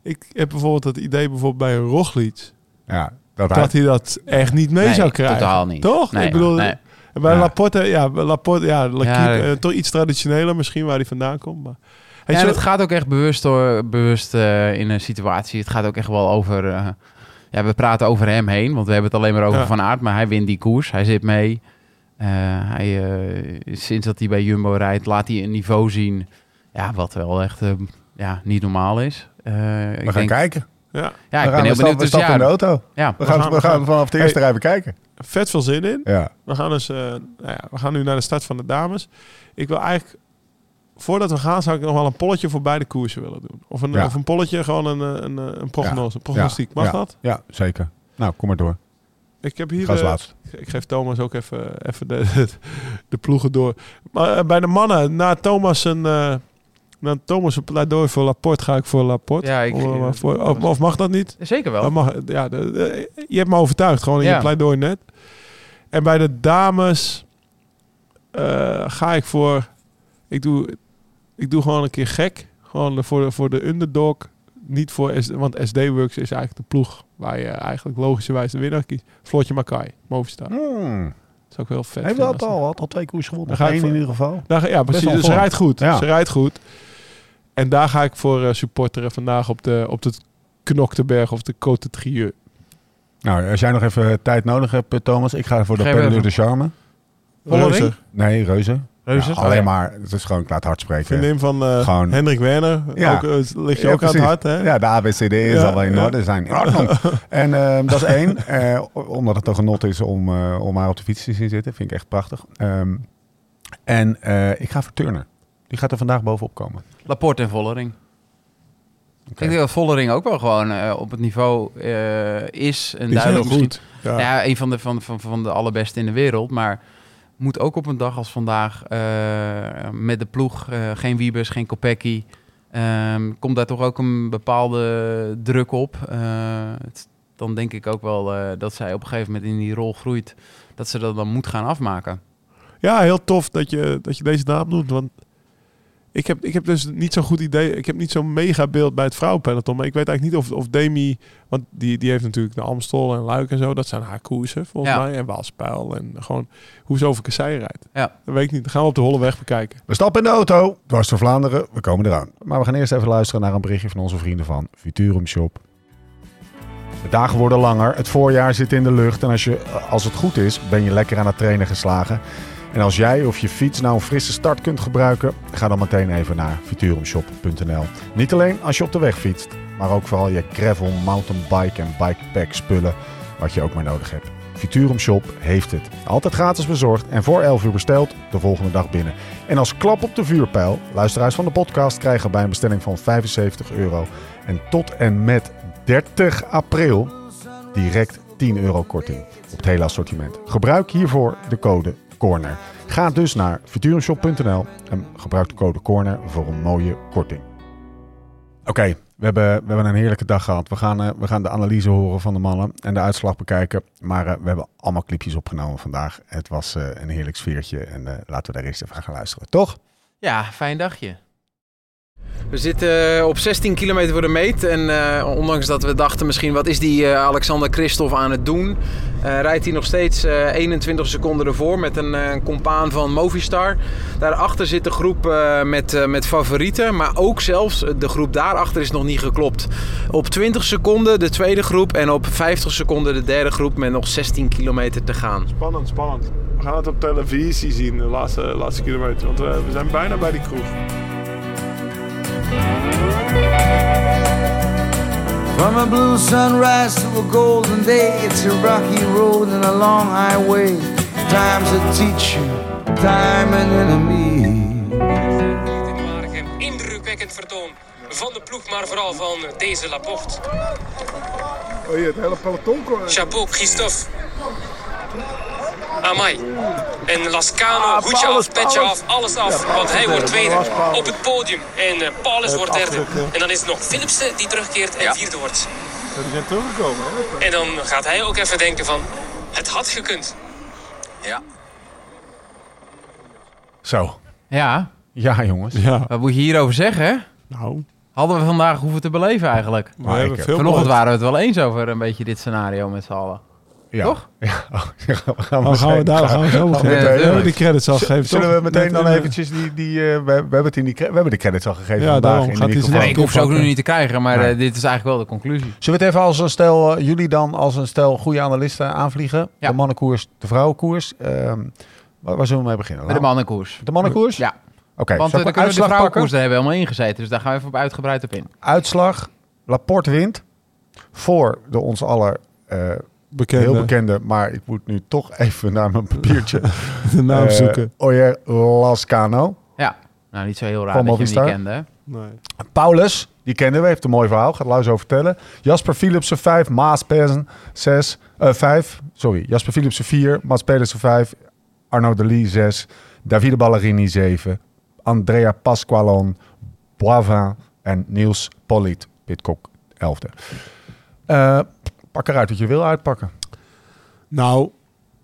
Speaker 2: Ik heb bijvoorbeeld het idee bijvoorbeeld bij een Roglic,
Speaker 1: ja, dat hij,
Speaker 2: dat hij dat echt niet mee
Speaker 3: Nee,
Speaker 2: zou krijgen.
Speaker 3: totaal niet.
Speaker 2: Toch?
Speaker 3: Nee,
Speaker 2: ik bedoel,
Speaker 3: nee.
Speaker 2: bij
Speaker 1: Ja.
Speaker 2: Laporte, ja, bij Laporte, ja, eh, toch iets traditioneler misschien waar hij vandaan komt. Maar, Hey,
Speaker 3: Ja,
Speaker 2: zo-
Speaker 3: en het gaat ook echt bewust, bewust eh, in een situatie. Het gaat ook echt wel over... eh, ja, we praten over hem heen, want we hebben het alleen maar over
Speaker 2: Ja.
Speaker 3: Van Aert. Maar hij wint die koers, hij zit mee. Eh, hij, eh, sinds dat hij bij Jumbo rijdt, laat hij een niveau zien... Ja, wat wel echt eh, ja, niet normaal is. Eh,
Speaker 1: we
Speaker 3: ik
Speaker 1: gaan
Speaker 3: denk,
Speaker 1: kijken.
Speaker 2: ja,
Speaker 3: Ja,
Speaker 1: we
Speaker 3: ik
Speaker 1: gaan,
Speaker 3: ben heel benieuwd.
Speaker 1: we
Speaker 3: Dus
Speaker 1: stappen in de
Speaker 3: ja,
Speaker 1: auto.
Speaker 3: ja,
Speaker 1: We gaan,
Speaker 2: gaan-
Speaker 1: we gaan vanaf de eerste rij bekijken.
Speaker 2: vet veel zin in.
Speaker 1: Ja.
Speaker 2: We gaan dus, eh, nou ja, we gaan nu naar de start van de dames. Ik wil eigenlijk, voordat we gaan, zou ik nog wel een polletje voor beide koersen willen doen. Of een,
Speaker 1: Ja.
Speaker 2: of een polletje, gewoon een, eh, een, eh, een prognose, een prognostiek. Mag
Speaker 1: ja,
Speaker 2: dat?
Speaker 1: Ja, zeker. Nou, kom maar door.
Speaker 2: Ik heb hier, eh,
Speaker 1: laatst.
Speaker 2: ik geef Thomas ook even, even de, de, ploegen door. Maar bij de mannen, na Thomas een, eh na Thomas een pleidooi voor Laporte, ga ik voor Laporte.
Speaker 3: Ja, ik-
Speaker 2: of, voor, of, of mag dat niet?
Speaker 3: Zeker wel.
Speaker 2: Dat mag, ja, de- de- je hebt me overtuigd, gewoon in
Speaker 3: Ja.
Speaker 2: je pleidooi net. En bij de dames eh, ga ik voor... Ik doe, ik doe gewoon een keer gek. Gewoon voor de, voor de underdog. Niet voor... S, want SD Works is eigenlijk de ploeg waar je eigenlijk logischerwijs de winnaar kiest. Floortje Makai, Movistar. Dat
Speaker 1: Hmm.
Speaker 2: is ook wel vet.
Speaker 1: Heeft dat al, had al twee koers gewonnen.
Speaker 2: Ga ik voor-
Speaker 1: in ieder geval.
Speaker 2: Daar ja,
Speaker 1: Best
Speaker 2: precies.
Speaker 1: wel
Speaker 2: Ze rijdt goed.
Speaker 1: Ja.
Speaker 2: Ze rijdt goed. En daar ga ik voor eh, supporteren vandaag op de, op de Knokteberg of de Côte de Trieux.
Speaker 1: Nou, als jij nog even tijd nodig hebt, eh, Thomas. Ik ga voor de
Speaker 3: even.
Speaker 1: de Charme.
Speaker 2: Reuze.
Speaker 1: Nee, Reuze.
Speaker 3: Reuze?
Speaker 1: Ja,
Speaker 3: Oh,
Speaker 1: alleen
Speaker 3: ja.
Speaker 1: maar, het is gewoon, ik laat hard spreken.
Speaker 2: Vriendin van eh,
Speaker 1: Gewoon-
Speaker 2: Hendrik Werner.
Speaker 1: Ja.
Speaker 2: Ook, eh, ligt je
Speaker 1: Ja,
Speaker 2: ook aan het hart, hè?
Speaker 1: Ja, de ABCD is
Speaker 2: Ja,
Speaker 1: al in orde zijn. En ehm, dat is één. Eh, omdat het een genot is om, eh, om haar op de fiets te zien zitten. Vind ik echt prachtig. Ehm, en eh, ik ga voor Turner. Die gaat er vandaag bovenop komen.
Speaker 3: Laporte en Vollering. Ik denk dat Vollering ook wel gewoon eh, op het niveau eh, is. En
Speaker 2: Die is heel
Speaker 3: duidelijk
Speaker 2: goed. Ja.
Speaker 3: Ja, een van de, van, van, van de allerbeste in de wereld. Maar moet ook op een dag als vandaag eh, met de ploeg, eh, geen Wiebes, geen Kopecky. ehm, komt daar toch ook een bepaalde druk op. Eh, dan denk ik ook wel dat zij op een gegeven moment in die rol groeit. Dat ze dat dan moet gaan afmaken.
Speaker 2: Ja, heel tof dat je, dat je deze naam doet. Want ik heb, ik heb dus niet zo'n goed idee. Ik heb niet zo'n mega beeld bij het vrouwenpeloton. Maar ik weet eigenlijk niet of, of Demi... Want die, die heeft natuurlijk de Amstel en Luik en zo. Dat zijn haar koersen volgens
Speaker 3: Ja.
Speaker 2: mij. En Waalspijl. En gewoon hoe ze over Kassei rijdt.
Speaker 3: Ja.
Speaker 2: Dat weet ik niet. Dat gaan we op de holle weg bekijken.
Speaker 1: We stappen in de auto. Dwars door Vlaanderen. We komen eraan. Maar we gaan eerst even luisteren naar een berichtje van onze vrienden van Futurum Shop. De dagen worden langer. Het voorjaar zit in de lucht. En als, je, als het goed is, ben je lekker aan het trainen geslagen. En als jij of je fiets nou een frisse start kunt gebruiken, ga dan meteen even naar futurumshop.nl. Niet alleen als je op de weg fietst, maar ook vooral je gravel, mountainbike en bikepack spullen, wat je ook maar nodig hebt. Futurum Shop heeft het. Altijd gratis bezorgd en voor 11 uur besteld, de volgende dag binnen. En als klap op de vuurpijl, luisteraars van de podcast krijgen bij een bestelling van 75 euro en tot en met 30 april direct 10 euro korting op het hele assortiment. Gebruik hiervoor de code CORNER. Ga dus naar futurumshop.nl en gebruik de code CORNER voor een mooie korting. Oké, we, hebben, we hebben een heerlijke dag gehad. We gaan, eh, we gaan de analyse horen van de mannen en de uitslag bekijken. Maar eh, we hebben allemaal clipjes opgenomen vandaag. Het was eh, een heerlijk sfeertje en laten we daar eerst even gaan luisteren. Toch?
Speaker 3: Ja, fijn dagje. We zitten eh, op 16 kilometer voor de meet. En eh, ondanks dat we dachten misschien wat is die eh, Alexander Christophe aan het doen... rijdt hij nog steeds eh, 21 seconden ervoor met een compaan van Movistar. Daarachter zit de groep met, met favorieten. Maar ook zelfs de groep daarachter is nog niet geklopt. Op 20 seconden de tweede groep en op 50 seconden de derde groep met nog 16 kilometer te gaan.
Speaker 2: Spannend, spannend. we gaan het op televisie zien, de laatste, laatste kilometer. Want we zijn bijna bij die kroeg.
Speaker 4: From a blue sunrise to a golden day, it's a rocky road and a long highway. Time's a teacher, time an enemy.
Speaker 5: Indrukwekkend vertoon van de ploeg, maar vooral van deze Laporte.
Speaker 2: Oh je het hele peloton
Speaker 5: Chapeau, Christophe. Amai. En Lascano, hoedje af, petje af, alles af. want hij wordt tweede op het podium. En uh, Paulus wordt derde. En dan is het nog Philipsen die terugkeert en vierde wordt.
Speaker 2: Die zijn teruggekomen, hè?
Speaker 5: En dan gaat hij ook even denken van, het had gekund.
Speaker 6: Ja.
Speaker 1: Zo.
Speaker 3: Ja,
Speaker 1: Ja, jongens.
Speaker 2: Ja.
Speaker 3: wat moet je hierover zeggen? hè?
Speaker 2: Nou,
Speaker 3: Hadden we vandaag hoeven te beleven eigenlijk.
Speaker 2: we
Speaker 3: Vanochtend waren we het wel eens over een beetje dit scenario met z'n allen.
Speaker 1: Ja.
Speaker 3: Toch?
Speaker 1: Ja. Oh, gaan we, gaan we,
Speaker 2: Oh, gaan we daar gaan we zo beginnen.
Speaker 3: Ja,
Speaker 2: We hebben
Speaker 3: tuurlijk.
Speaker 2: die credits al gegeven.
Speaker 1: Zullen
Speaker 2: toch?
Speaker 1: we meteen dan eventjes die... die eh, we, we, hebben het in die, we hebben de credits al gegeven
Speaker 2: Ja,
Speaker 1: vandaag
Speaker 2: daarom
Speaker 1: in de
Speaker 2: gaat.
Speaker 3: Nee, ik hoef ze ook nog
Speaker 2: oppakken.
Speaker 3: niet te krijgen, maar
Speaker 1: Nee.
Speaker 3: eh, dit is eigenlijk wel de conclusie.
Speaker 1: Zullen we het even als een stel, eh, jullie dan als een stel goede analisten aanvliegen?
Speaker 3: Ja.
Speaker 1: De mannenkoers, de vrouwenkoers. Ehm, waar, waar zullen we mee beginnen?
Speaker 3: Bij de mannenkoers.
Speaker 1: de mannenkoers?
Speaker 3: Ja,
Speaker 1: Oké,
Speaker 3: want dan kunnen we de vrouwenkoers, daar hebben we helemaal ingezeten. Dus daar gaan we even op uitgebreid op in.
Speaker 1: Uitslag, Laporte wint. Voor de ons aller eh,
Speaker 2: bekende,
Speaker 1: heel bekende, maar ik moet nu toch even naar mijn papiertje.
Speaker 2: de naam
Speaker 1: eh,
Speaker 2: zoeken.
Speaker 1: Oyer Lascano.
Speaker 3: Ja, nou niet zo heel raar
Speaker 1: Van
Speaker 3: dat je hem niet kende.
Speaker 2: Nee.
Speaker 1: Paulus, die kennen we, heeft een mooi verhaal. Gaat Luis over vertellen. Jasper Philipsen 5, Maas Pedersen 6, eh 5. Sorry, Jasper Philipsen 4, Maas Pedersen 5, Arno de Lee 6, Davide Ballerini 7, Andrea Pasqualon, Boivin en Niels Polliet, Pitcock 11e. Eh, pak eruit wat je wil uitpakken.
Speaker 2: Nou,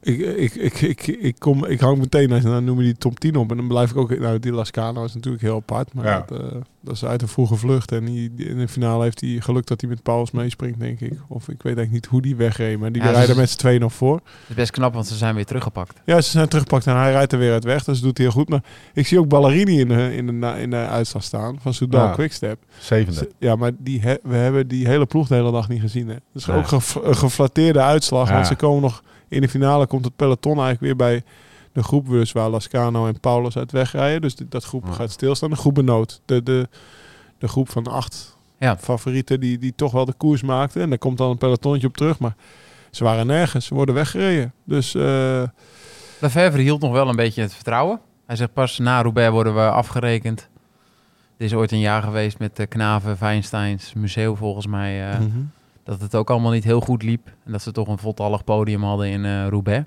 Speaker 2: ik, ik, ik, ik, ik, kom, ik hang meteen, als dan noem je die top 10 op. En dan blijf ik ook... Nou, die Lascano is natuurlijk heel apart. Maar
Speaker 1: Ja.
Speaker 2: dat, eh, dat is uit een vroege vlucht. En die, in de finale heeft hij geluk dat hij met Pauls meespringt, denk ik. Of ik weet eigenlijk niet hoe die wegreed. Maar die
Speaker 3: Ja,
Speaker 2: rijden met z'n tweeën nog voor.
Speaker 3: Het is best knap, want ze zijn weer teruggepakt.
Speaker 2: Ja, ze zijn teruggepakt en hij rijdt er weer uit weg. Dus dat doet hij heel goed. Maar ik zie ook Ballerini in de, in de, in de uitslag staan. Van Soudal
Speaker 1: Ja.
Speaker 2: Quickstep.
Speaker 1: Zevende.
Speaker 2: Ja, maar die he- we hebben die hele ploeg de hele dag niet gezien. Hè. Dus
Speaker 1: Nee.
Speaker 2: ook gef- een geflatteerde uitslag.
Speaker 1: Ja.
Speaker 2: Want ze komen nog in de finale komt het peloton eigenlijk weer bij de groep dus waar Lascano en Paulus uit wegrijden. Dus dat groep
Speaker 1: Ja.
Speaker 2: gaat stilstaan. De groep benoot. De, de, de groep van acht
Speaker 3: Ja.
Speaker 2: favorieten die, die toch wel de koers maakten. En daar komt dan een pelotonnetje op terug. Maar ze waren nergens. Ze worden weggereden. Dus eh,
Speaker 3: Lefebvre hield nog wel een beetje het vertrouwen. Hij zegt pas na Roubaix worden we afgerekend. Er is ooit een jaar geweest met de Knaven, Feinsteins, Museum volgens mij.
Speaker 2: mhm.
Speaker 3: Dat het ook allemaal niet heel goed liep. En dat ze toch een voltallig podium hadden in eh, Roubaix.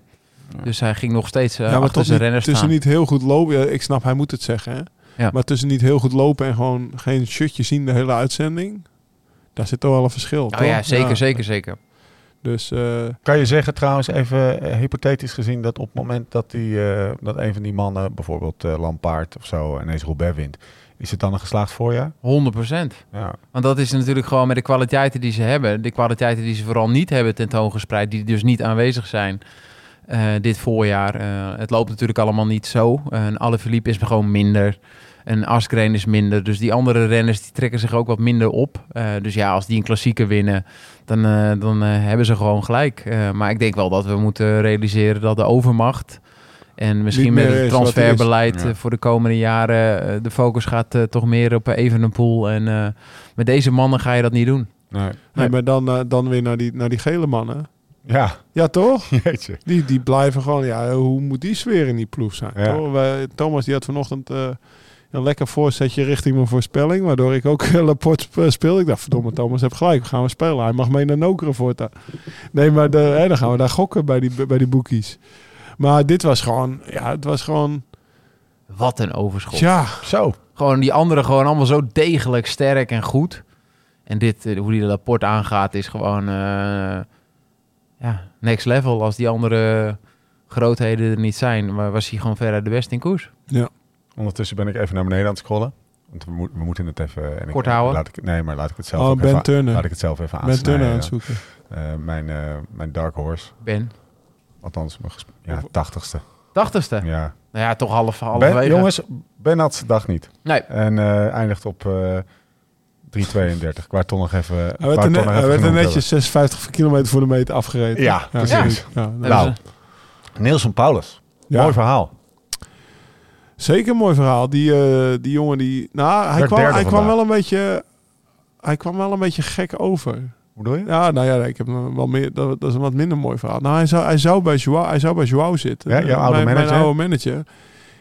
Speaker 3: Dus hij ging nog steeds eh
Speaker 2: ja, maar
Speaker 3: achter zijn renners
Speaker 2: tussen niet heel goed lopen. Ja, ik snap, hij moet het zeggen. Hè?
Speaker 3: Ja.
Speaker 2: Maar tussen niet heel goed lopen en gewoon geen shirtje zien de hele uitzending. Daar zit toch wel een verschil.
Speaker 3: Oh
Speaker 2: toch?
Speaker 3: ja, zeker, zeker, zeker.
Speaker 2: Dus eh,
Speaker 1: Kan je zeggen trouwens even hypothetisch gezien dat op het moment dat, die, eh, dat een van die mannen, bijvoorbeeld eh Lampaard of zo, ineens Roubaix wint, is het dan een geslaagd voorjaar?
Speaker 3: 100 procent.
Speaker 1: Ja.
Speaker 3: Want dat is natuurlijk gewoon met de kwaliteiten die ze hebben. De kwaliteiten die ze vooral niet hebben tentoongespreid. Die dus niet aanwezig zijn eh, dit voorjaar. Eh, het loopt natuurlijk allemaal niet zo. Eh, Een Alaphilippe is gewoon minder. Een Asgreen is minder. Dus die andere renners die trekken zich ook wat minder op. Dus ja, als die een klassieker winnen, dan, dan hebben ze gewoon gelijk. Maar ik denk wel dat we moeten realiseren dat de overmacht... En misschien met het transferbeleid eh, voor de komende jaren... eh, de focus gaat eh, toch meer op Evenepoel. En eh, met deze mannen ga je dat niet doen.
Speaker 1: Nee.
Speaker 2: nee,
Speaker 3: Nee.
Speaker 2: maar dan, dan weer naar die, naar die gele mannen.
Speaker 1: Ja,
Speaker 2: Ja, toch?
Speaker 1: jeetje.
Speaker 2: Die, die blijven gewoon, ja, hoe moet die sfeer in die ploeg zijn?
Speaker 1: Ja.
Speaker 2: toch? Wij- Thomas die had vanochtend eh, een lekker voorzetje richting mijn voorspelling, waardoor ik ook Laporte sp- speelde. Ik dacht, verdomme, Thomas heb gelijk, we gaan we spelen. Hij mag mee naar Nokeren voortaan. Nee, maar de, hè, dan gaan we daar gokken bij die, bij die boekies. Maar dit was gewoon, ja, het was gewoon,
Speaker 3: Wat een overschot.
Speaker 2: ja,
Speaker 1: Zo.
Speaker 3: Gewoon die anderen gewoon allemaal zo degelijk, sterk en goed. En dit, eh, hoe die de rapport aangaat, is gewoon eh, ja, next level. Als die andere grootheden er niet zijn, maar was hij gewoon veruit de best in koers.
Speaker 1: Ondertussen ben ik even naar beneden aan het scrollen. Want we, moet- we moeten het even... En ik-
Speaker 3: Kort houden?
Speaker 1: Laat ik, nee, maar laat ik het zelf
Speaker 2: Oh,
Speaker 1: ook
Speaker 2: Ben
Speaker 1: even,
Speaker 2: Turner.
Speaker 1: Laat ik het zelf even
Speaker 2: Ben Turner aan
Speaker 1: aansnijden.
Speaker 2: het zoeken.
Speaker 1: Eh, mijn, eh, mijn dark horse.
Speaker 3: Ben.
Speaker 1: Althans, mijn ja, tachtigste.
Speaker 3: Tachtigste.
Speaker 1: Ja.
Speaker 3: Nou ja, toch half,
Speaker 1: Ben,
Speaker 3: halverwege.
Speaker 1: jongens, Ben had zijn dag niet.
Speaker 3: Nee.
Speaker 1: En eh, eindigt op eh 3,32. Ik wou toch nog even...
Speaker 2: Hij werd, er, net, hij
Speaker 1: even
Speaker 2: werd er netjes 56 kilometer voor de meter afgereden.
Speaker 1: Ja, precies.
Speaker 2: Ja,
Speaker 3: Ja.
Speaker 1: Nou.
Speaker 3: ze-
Speaker 1: hebben. Niels van Paulus.
Speaker 2: Ja.
Speaker 1: Mooi verhaal.
Speaker 2: Zeker een mooi verhaal. Die, eh, die jongen die... Nou, hij
Speaker 1: Werd
Speaker 2: kwam, hij kwam wel een beetje... Hij kwam wel een beetje gek over.
Speaker 1: Hoe bedoel je?
Speaker 2: Ja, nou ja, ik heb wel meer. Dat, dat is een wat minder mooi verhaal. Nou, hij zou, hij zou bij Joao, hij zou bij Joao zitten.
Speaker 1: Ja, jouw oude
Speaker 2: mijn,
Speaker 1: manager?
Speaker 2: Mijn oude manager.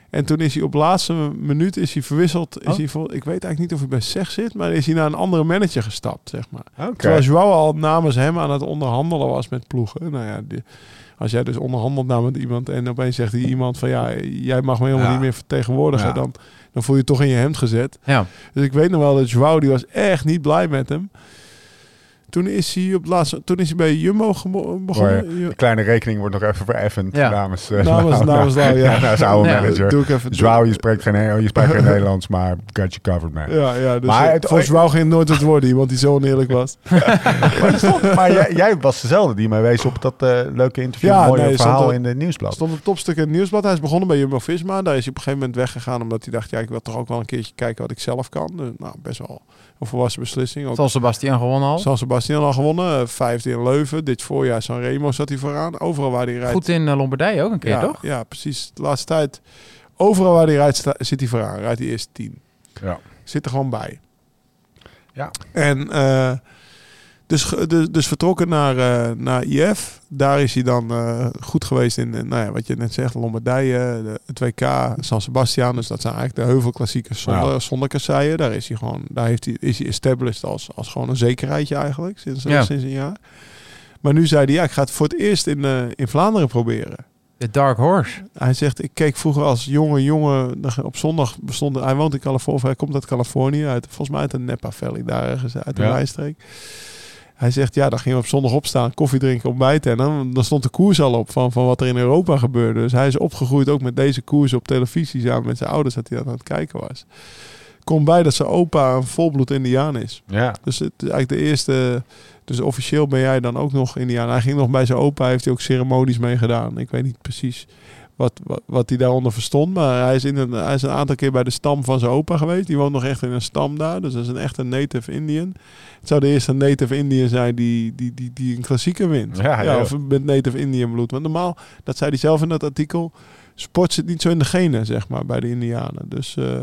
Speaker 2: En toen is hij op laatste minuut is hij verwisseld. Is
Speaker 1: Oh.
Speaker 2: hij vol, ik weet eigenlijk niet of hij bij SEG zit, maar is hij naar een andere manager gestapt, zeg maar.
Speaker 1: Oké.
Speaker 2: Terwijl Joao al namens hem aan het onderhandelen was met ploegen. Nou ja, die- als jij dus onderhandelt namens iemand en opeens zegt die iemand van ja, jij mag me helemaal
Speaker 1: Ja.
Speaker 2: niet meer vertegenwoordigen,
Speaker 1: Ja.
Speaker 2: dan, dan voel je je toch in je hemd gezet.
Speaker 3: Ja.
Speaker 2: Dus ik weet nog wel dat Joao, die was echt niet blij met hem. Toen is hij op het laatste, toen is hij bij Jumbo begonnen.
Speaker 1: De kleine rekening wordt nog even vereffend
Speaker 3: Ja.
Speaker 1: namens... eh,
Speaker 2: Namens, ja.
Speaker 1: Ja, nou, zijn oude
Speaker 3: Ja,
Speaker 1: manager.
Speaker 2: Doe ik even.
Speaker 1: Joao, je spreekt geen, je spreekt geen Nederlands, maar got you covered, man.
Speaker 2: Ja, ja, dus
Speaker 1: Maar het-
Speaker 2: volgens Joao ging het nooit het worden, iemand die zo oneerlijk was.
Speaker 1: Maar, stond- maar jij, jij was dezelfde die mij wees op dat eh, leuke interview,
Speaker 2: Ja,
Speaker 1: mooie
Speaker 2: nee, er
Speaker 1: verhaal
Speaker 2: stond er-
Speaker 1: in de nieuwsblad.
Speaker 2: stond een topstuk in het nieuwsblad. Hij is begonnen bij Jumbo-Visma. Daar is hij op een gegeven moment weggegaan omdat hij dacht, ja, ik wil toch ook wel een keertje kijken wat ik zelf kan. Dus, nou, best wel een volwassen beslissing. Ook
Speaker 3: Zal Sebastian gewonnen al?
Speaker 2: San Sebastian al gewonnen, eh, vijfde in Leuven. Dit voorjaar San Remo zat hij vooraan. Overal waar hij rijdt.
Speaker 3: Goed in eh, Lombardije ook een keer,
Speaker 2: ja,
Speaker 3: toch?
Speaker 2: Ja, precies. De laatste tijd. Overal waar hij rijdt, sta- zit hij vooraan. Rijdt hij eerst tien.
Speaker 1: Ja.
Speaker 2: Zit er gewoon bij.
Speaker 1: Ja.
Speaker 2: En eh, dus, dus, dus vertrokken naar, eh, naar IF. Daar is hij dan eh, goed geweest in, eh, nou ja, wat je net zegt, Lombardije, de, het WK, San Sebastian. Dus dat zijn eigenlijk de heuvelklassiekers zonder,
Speaker 1: Ja.
Speaker 2: zonder kasseien. Daar is hij gewoon, daar heeft hij, is hij established als, als gewoon een zekerheidje eigenlijk, sinds,
Speaker 3: Ja.
Speaker 2: sinds een jaar. Maar nu zei hij, ja, ik ga het voor het eerst in, eh, in Vlaanderen proberen.
Speaker 3: De Dark Horse.
Speaker 2: Hij zegt, ik keek vroeger als jonge jongen, op zondag bestond, hij woont in Californië, hij komt uit Californië, uit, volgens mij uit de Napa Valley, daar ergens uit de
Speaker 1: Ja.
Speaker 2: wijstreek. Hij zegt, ja, dan gingen we op zondag opstaan, koffie drinken, ontbijten. En dan, dan stond de koers al op van, van wat er in Europa gebeurde. Dus hij is opgegroeid ook met deze koers op televisie, samen met zijn ouders, dat hij aan het kijken was. Komt bij dat zijn opa een volbloed Indiaan is.
Speaker 1: Ja.
Speaker 2: Dus het is eigenlijk de eerste. Dus officieel ben jij dan ook nog Indiaan. Hij ging nog bij zijn opa, heeft hij ook ceremonies mee gedaan. Ik weet niet precies wat, wat, wat hij daaronder verstond. Maar hij is, in een, hij is een aantal keer bij de stam van zijn opa geweest. Die woont nog echt in een stam daar. Dus dat is een echte native Indian. Het zou de eerste native Indian zijn die, die, die, die een klassieker wint.
Speaker 1: Ja, ja.
Speaker 2: of met native Indian bloed. Want normaal, dat zei hij zelf in dat artikel. Sport zit niet zo in de genen, zeg maar, bij de Indianen. Dus eh,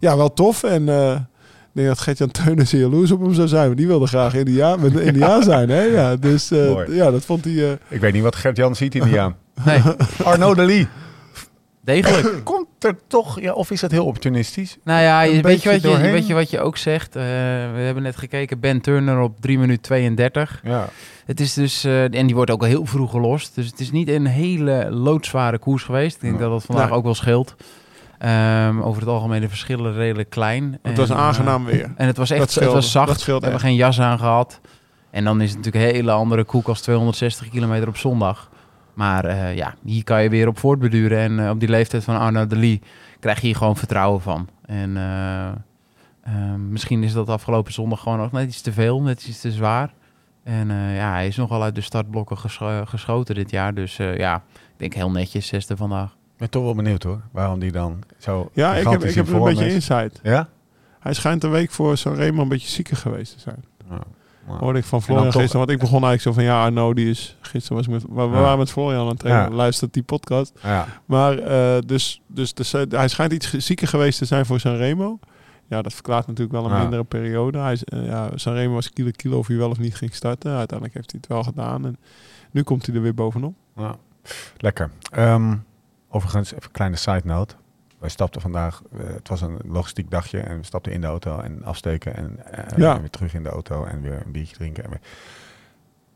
Speaker 2: ja, wel tof. En eh, denk dat Gert-Jan Teunissen jaloers op hem zou zijn. Want die wilde graag Indiaan, met een Indiaan zijn. Hè? Ja, dus eh, ja, dat vond hij... eh,
Speaker 1: Ik weet niet wat Gert-Jan ziet in die aan.
Speaker 3: Nee,
Speaker 1: Arnaud de Lee.
Speaker 3: degelijk.
Speaker 1: Komt er toch, ja, of is dat heel opportunistisch?
Speaker 3: Nou ja,
Speaker 1: Een
Speaker 3: weet, je wat je, weet je wat je ook zegt? Eh, we hebben net gekeken, Ben Turner op 3 minuten 32.
Speaker 1: Ja.
Speaker 3: Het is dus, eh, en die wordt ook al heel vroeg gelost. Dus het is niet een hele loodzware koers geweest. Ik denk
Speaker 1: Ja.
Speaker 3: dat dat vandaag
Speaker 2: Nee.
Speaker 3: ook wel scheelt. Ehm, over het algemeen de verschillen redelijk klein.
Speaker 2: het was
Speaker 3: En,
Speaker 2: aangenaam weer.
Speaker 3: eh, en het was echt het was zacht. We hebben geen jas aan gehad. En dan is het natuurlijk een hele andere koek als 260 kilometer op zondag. Maar eh, ja, hier kan je weer op voortbeduren. En eh, op die leeftijd van Arno de Lee krijg je hier gewoon vertrouwen van. En eh, eh, misschien is dat afgelopen zondag gewoon nog net iets te veel, net iets te zwaar. En eh, ja, hij is nogal uit de startblokken gescho- geschoten dit jaar. Dus eh, ja, ik denk heel netjes, zesde vandaag.
Speaker 1: Ben toch wel benieuwd hoor, waarom die dan zo
Speaker 2: Ja, ik heb, ik heb een beetje
Speaker 1: is.
Speaker 2: insight.
Speaker 1: Ja?
Speaker 2: Hij schijnt een week voor Sanremo een beetje zieker geweest te zijn.
Speaker 1: Ja.
Speaker 2: Hoorde ik van Florian
Speaker 1: toch-
Speaker 2: gisteren. Want ik begon eigenlijk zo van, ja, Arno, die is... Gisteren was ik met... We, we waren met Florian aan het trainen.
Speaker 1: Ja.
Speaker 2: Luistert die podcast.
Speaker 1: Ja.
Speaker 2: Maar eh, dus, dus, dus eh, hij schijnt iets zieker geweest te zijn voor Sanremo. Ja, dat verklaart natuurlijk wel een
Speaker 1: Ja.
Speaker 2: mindere periode. Hij eh, ja, Sanremo was kilo kilo of hij wel of niet ging starten. Uiteindelijk heeft hij het wel gedaan. En nu komt hij er weer bovenop.
Speaker 1: Ja. Lekker. Ehm, overigens, even een kleine side note. Wij stapten vandaag, eh, het was een logistiek dagje en we stapten in de auto en afsteken en, eh,
Speaker 2: Ja.
Speaker 1: en weer terug in de auto en weer een biertje drinken. En weer.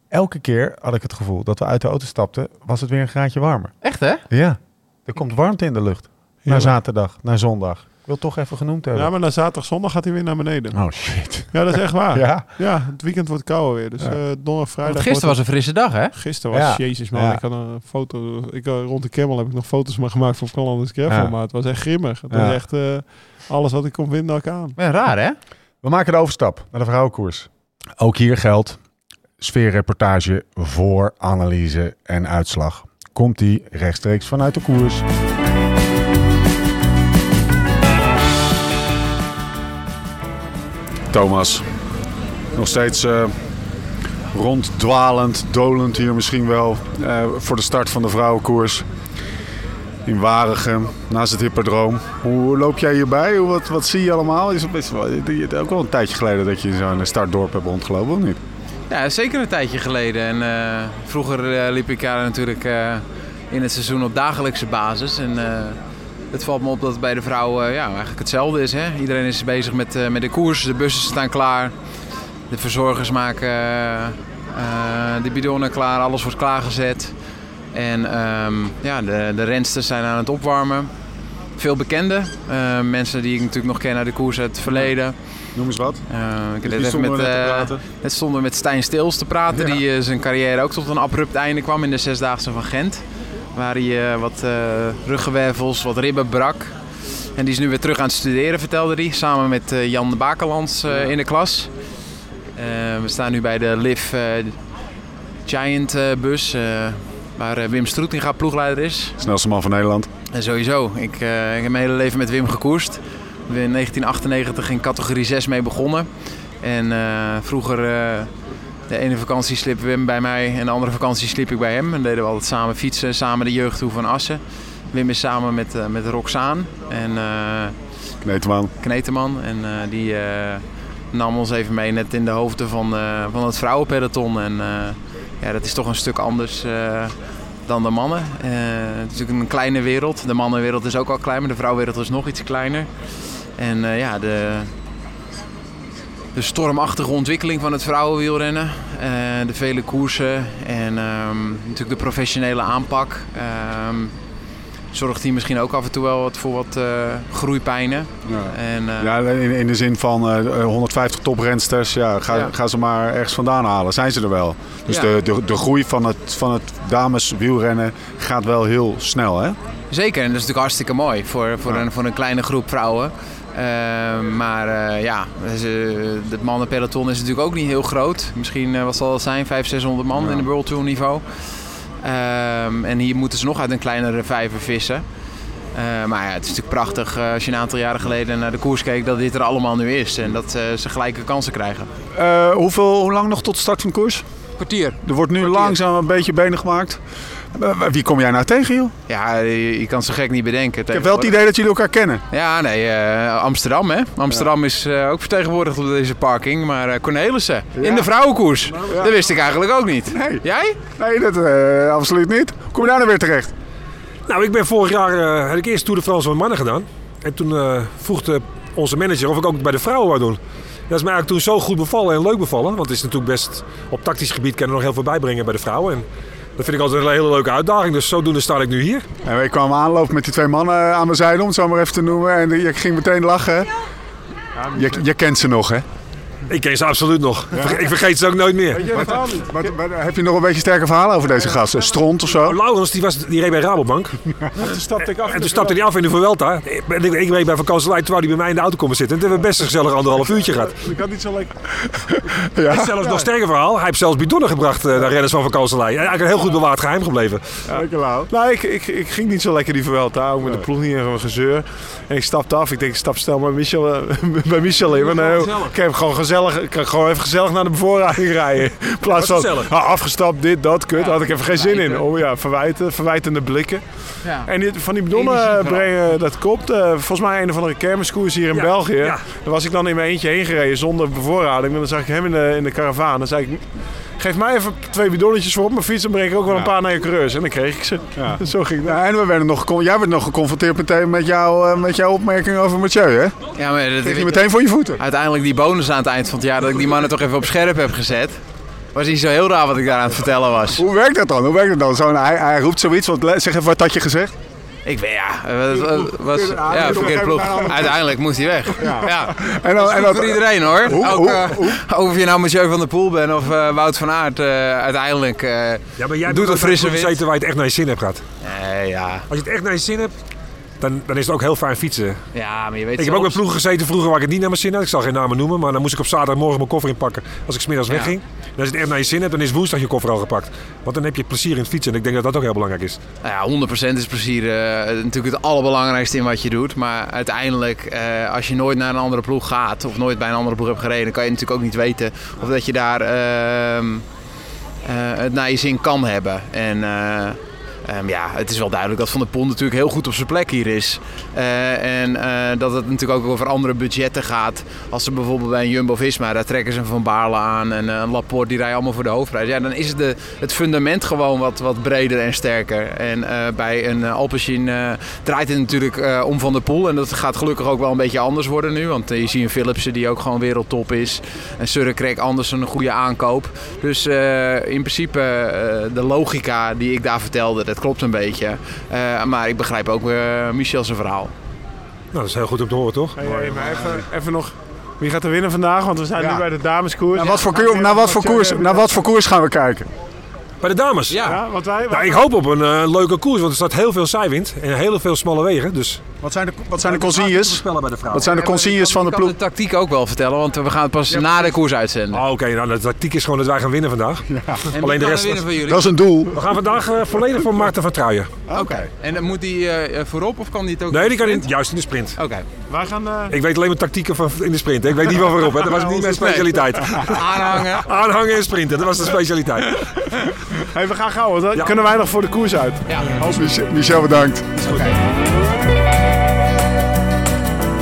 Speaker 1: Elke keer had ik het gevoel dat we uit de auto stapten, was het weer een graadje warmer.
Speaker 3: Echt hè?
Speaker 1: Ja, er komt warmte in de lucht. Na
Speaker 2: Heerlijk.
Speaker 1: zaterdag, naar zondag. Wil toch even genoemd hebben.
Speaker 2: Ja, maar na zaterdag, zondag gaat hij weer naar beneden.
Speaker 1: Oh shit.
Speaker 2: Ja, dat is echt waar. Ja,
Speaker 1: Ja?
Speaker 2: het weekend wordt kouder weer. Dus
Speaker 1: Ja.
Speaker 2: eh donderdag, vrijdag...
Speaker 3: Want gisteren was een frisse dag hè?
Speaker 2: Gisteren was,
Speaker 1: Ja.
Speaker 2: jezus man,
Speaker 1: Ja.
Speaker 2: ik had een foto... Ik, eh, rond de Camel heb ik nog foto's maar gemaakt van Collanders Gravel.
Speaker 1: Ja.
Speaker 2: Maar het was echt grimmig. Het
Speaker 1: Ja.
Speaker 2: was echt eh, alles wat ik kon vinden ook aan.
Speaker 3: Ja, raar hè?
Speaker 1: We maken de overstap naar de vrouwenkoers. Ook hier geldt sfeerreportage voor analyse en uitslag. Komt die rechtstreeks vanuit de koers. Thomas, nog steeds eh, ronddwalend, dolend hier misschien wel eh, voor de start van de vrouwenkoers. in Waregem, naast het hippodroom. Hoe loop jij hierbij? Hoe, wat, wat zie je allemaal? Is het best wel, ook wel een tijdje geleden dat je zo'n startdorp hebt rondgelopen, of niet?
Speaker 3: Ja, zeker een tijdje geleden. En eh, vroeger liep ik daar natuurlijk in het seizoen op dagelijkse basis. En het valt me op dat het bij de vrouwen ja, eigenlijk hetzelfde is. Hè? Iedereen is bezig met, eh, met de koers, de bussen staan klaar. De verzorgers maken eh, eh, de bidonnen klaar, alles wordt klaargezet. En ehm, ja, de, de rensters zijn aan het opwarmen. Veel bekenden. Eh, mensen die ik natuurlijk nog ken uit de koers uit het verleden.
Speaker 1: Noem eens wat.
Speaker 3: Eh, ik
Speaker 1: Dus
Speaker 3: heb
Speaker 1: wie
Speaker 3: net
Speaker 1: stonden
Speaker 3: met,
Speaker 1: te
Speaker 3: eh, net stonden met Stijn Stils te praten,
Speaker 1: Ja.
Speaker 3: die eh, zijn carrière ook tot een abrupt einde kwam in de Zesdaagse van Gent. Waar hij eh, wat eh ruggenwervels, wat ribben brak. En die is nu weer terug aan het studeren, vertelde hij, samen met eh, Jan de Bakelands in de klas. We staan nu bij de Liv Giant bus, waar Wim Stroetinga ploegleider is.
Speaker 1: Snelste man van Nederland.
Speaker 3: En sowieso. Ik, ik heb mijn hele leven met Wim gekoerst. Ik ben in 1998 in categorie 6 mee begonnen. En vroeger, de ene vakantie sliep Wim bij mij en de andere vakantie sliep ik bij hem. En deden we altijd samen fietsen, samen de jeugd toe van Assen. Wim is samen met, eh, met Roxaan en eh,
Speaker 1: Kneteman.
Speaker 3: Kneteman. En eh, die nam ons even mee net in de hoofden van, van het vrouwenpeloton. En ja, dat is toch een stuk anders dan de mannen. Het is natuurlijk een kleine wereld. De mannenwereld is ook al klein, maar de vrouwenwereld is nog iets kleiner. En ja, de, de stormachtige ontwikkeling van het vrouwenwielrennen. eh, de vele koersen en ehm, natuurlijk de professionele aanpak. ehm, zorgt hier misschien ook af en toe wel wat voor wat eh, groeipijnen. En, eh,
Speaker 1: Ja, in, in de zin van eh, 150 toprensters, ja, ga,
Speaker 3: Ja.
Speaker 1: ga ze maar ergens vandaan halen. Zijn ze er wel. Dus
Speaker 3: Ja.
Speaker 1: de, de, de groei van het, van het dameswielrennen gaat wel heel snel, hè?
Speaker 3: Zeker, en dat is natuurlijk hartstikke mooi voor, voor, een, voor een kleine groep vrouwen. Eh, maar eh, ja, ze- het mannenpeloton is natuurlijk ook niet heel groot. Misschien eh, wat zal het zijn, 500, 600 man
Speaker 1: Ja.
Speaker 3: in de World Tour niveau. Ehm, en hier moeten ze nog uit een kleinere vijver vissen. Eh, maar ja, het is natuurlijk prachtig eh, als je een aantal jaren geleden naar de koers keek dat dit er allemaal nu is. En dat eh, ze gelijke kansen krijgen.
Speaker 1: Eh, hoeveel, hoe lang nog tot start van de koers?
Speaker 3: Kwartier.
Speaker 1: Er wordt nu langzaam een beetje benen gemaakt. Eh, wie kom jij nou tegen, joh?
Speaker 3: Ja, je, je kan ze gek niet bedenken.
Speaker 1: Ik heb wel het idee dat jullie elkaar kennen.
Speaker 3: Ja, nee, eh, Amsterdam hè. Amsterdam is eh, ook vertegenwoordigd op deze parking. Maar eh, Cornelissen, in de vrouwenkoers. Dat wist ik eigenlijk ook niet.
Speaker 1: Nee.
Speaker 3: Jij?
Speaker 1: Nee, dat eh, absoluut niet. Kom je daar nou weer terecht?
Speaker 6: Nou, ik ben vorig jaar eh, had ik eerst Tour de France van mannen gedaan. En toen eh, vroeg de, onze manager of ik ook bij de vrouwen wou doen. Dat is mij eigenlijk toen zo goed bevallen en leuk bevallen. Want het is natuurlijk best op tactisch gebied kan er nog heel veel bijbrengen bij de vrouwen. En dat vind ik altijd een hele leuke uitdaging. Dus zodoende sta ik nu hier.
Speaker 1: En ik kwam aanlopen met die twee mannen aan mijn zijde, om het zo maar even te noemen. En je ging meteen lachen. Je, je kent ze nog, hè?
Speaker 6: Ik ken ze absoluut nog. Ik vergeet ze ook nooit meer.
Speaker 1: Wat, wat- heb je nog een beetje sterke verhalen over deze gasten? Stront of zo?
Speaker 6: Nou, Laurens die, was, die reed bij Rabobank.
Speaker 2: Toen stapte ik af.
Speaker 6: En toen stapte hij af in de Vuelta. Ik, ik, ik reed bij vakantielijn terwijl hij bij mij in de auto komen zitten. En toen hebben we best een gezellig anderhalf uurtje gehad.
Speaker 2: Ik had niet zo lekker.
Speaker 1: Ja,
Speaker 6: heeft zelfs nog sterker verhaal. Hij heeft zelfs bidonnen gebracht eh, naar renners van vakantielijn. Eigenlijk een heel goed bewaard geheim gebleven.
Speaker 1: lekker lauw.
Speaker 2: Nou, ik, ik, ik ging niet zo lekker die Vuelta, ook met de ploeg niet en gewoon gezeur. En ik stapte af. Ik denk, ik stap snel bij Michel, eh, bij Michel in. Maar nee, ik heb gewoon gezellig, ik kan gewoon even gezellig naar de bevoorrading rijden. In plaats van ah, afgestapt, dit, dat, kut. Daar had ik even geen zin in. Oh ja, verwijten, verwijtende blikken.
Speaker 3: Ja.
Speaker 2: En dit, van die
Speaker 3: Energie vooral.
Speaker 2: brengen, dat klopt. Eh, volgens mij een of andere kermiskoers hier in
Speaker 6: Ja,
Speaker 2: België.
Speaker 6: ja.
Speaker 2: Daar was ik dan in mijn eentje heen gereden zonder bevoorrading. En dan zag ik hem in de, in de karavaan. Dan zei ik, geef mij even twee bidonnetjes voor op mijn fiets. Dan breng ik ook wel een paar naar je coureurs. En dan kreeg ik ze.
Speaker 1: Ja.
Speaker 2: Zo ging.
Speaker 1: Ja, en we werden nog, gecon- jij werd nog geconfronteerd meteen met, jou, eh, met jouw opmerking over Mathieu, hè?
Speaker 3: Ja, maar dat,
Speaker 1: Kreeg je meteen voor je voeten.
Speaker 3: uiteindelijk die bonus aan het eind van het jaar dat ik die mannen toch even op scherp heb gezet. Was niet zo heel raar wat ik daar aan het vertellen was.
Speaker 1: Hoe werkt dat dan? Hoe werkt dat dan? Zo'n, hij, hij roept zoiets, wat, le- zeg even wat had je gezegd?
Speaker 3: Ik ben ja, was, was,
Speaker 1: Ja,
Speaker 3: verkeerde ploeg. Uiteindelijk moest hij weg. Ja.
Speaker 1: En dan, en dat,
Speaker 3: voor iedereen hoor.
Speaker 1: Hoe-
Speaker 3: Ook,
Speaker 1: hoe-
Speaker 3: eh, of je nou Mathieu van der Poel bent of eh, Wout van Aert. eh, uiteindelijk eh,
Speaker 6: Ja, maar jij
Speaker 3: doet een frisse wind.
Speaker 6: gezeten waar je het echt naar je zin hebt gehad.
Speaker 3: Nee, ja.
Speaker 6: Als je het echt naar je zin hebt, dan, dan is het ook heel fijn fietsen.
Speaker 3: ja, maar je weet
Speaker 6: Ik heb ook met ploegen gezeten vroeger waar ik het niet naar mijn zin had. Ik zal geen namen noemen, maar dan moest ik op zaterdagmorgen mijn koffer inpakken als ik smiddags wegging. En als je het echt naar je zin hebt, dan is woensdag je koffer al gepakt. Want dan heb je plezier in het fietsen. En ik denk dat dat ook heel belangrijk is.
Speaker 3: Nou ja, 100% is plezier eh, natuurlijk het allerbelangrijkste in wat je doet. Maar uiteindelijk, eh, als je nooit naar een andere ploeg gaat of nooit bij een andere ploeg hebt gereden, kan je natuurlijk ook niet weten of dat je daar ehm, eh, het naar je zin kan hebben. En eh, Ehm, ja, het is wel duidelijk dat Van der Poel natuurlijk heel goed op zijn plek hier is. Eh, en eh, dat het natuurlijk ook over andere budgetten gaat. Als ze bijvoorbeeld bij een Jumbo-Visma, daar trekken ze een Van Baarle aan en een Laporte, die rijden allemaal voor de hoofdprijs. Ja, dan is de, het fundament gewoon wat, wat breder en sterker. En eh, bij een Alpecin draait het natuurlijk om Van der Poel. En dat gaat gelukkig ook wel een beetje anders worden nu. Want je ziet een Philipsen die ook gewoon wereldtop is. En Surre anders een goede aankoop. Dus in principe de logica die ik daar vertelde, klopt een beetje. Uh, maar ik begrijp ook uh, Michel zijn verhaal.
Speaker 6: Nou, dat is heel goed om te horen, toch?
Speaker 2: Hey, hey, maar even, even nog... Wie gaat er winnen vandaag? Want we zijn nu bij de dameskoers.
Speaker 1: Naar wat, voor, koers, naar, wat voor koers, naar wat voor koers gaan we kijken?
Speaker 6: Bij de dames?
Speaker 2: Ja. ja wat wij,
Speaker 6: Nou, ik hoop op een uh, leuke koers, want er staat heel veel zijwind en heel veel smalle wegen. Dus
Speaker 1: wat zijn de, wat zijn de consignes? Wat zijn de consignes van de ploeg?
Speaker 3: Ik kan de tactiek ook wel vertellen, want we gaan het pas na de koers uitzenden.
Speaker 6: Oh, Oké, nou de tactiek is gewoon dat wij gaan winnen vandaag. Ja.
Speaker 3: Alleen de rest. Van jullie?
Speaker 1: Dat is een doel.
Speaker 6: We gaan vandaag uh, volledig voor Maarten van Truijen.
Speaker 3: Oké. En moet hij uh, voorop of kan hij het ook?
Speaker 6: Nee, die kan in, juist in de sprint.
Speaker 3: Oké.
Speaker 2: Wij gaan. Uh...
Speaker 6: Ik weet alleen maar tactieken van in de sprint. Ik weet niet wel voorop. Hè. Dat was niet mijn specialiteit.
Speaker 3: Aanhangen.
Speaker 6: Aanhangen en sprinten. Dat was de specialiteit.
Speaker 2: hey, we gaan gauw. Dan kunnen wij nog voor de koers uit.
Speaker 3: Ja.
Speaker 1: Michel, Michel bedankt.
Speaker 3: Oké.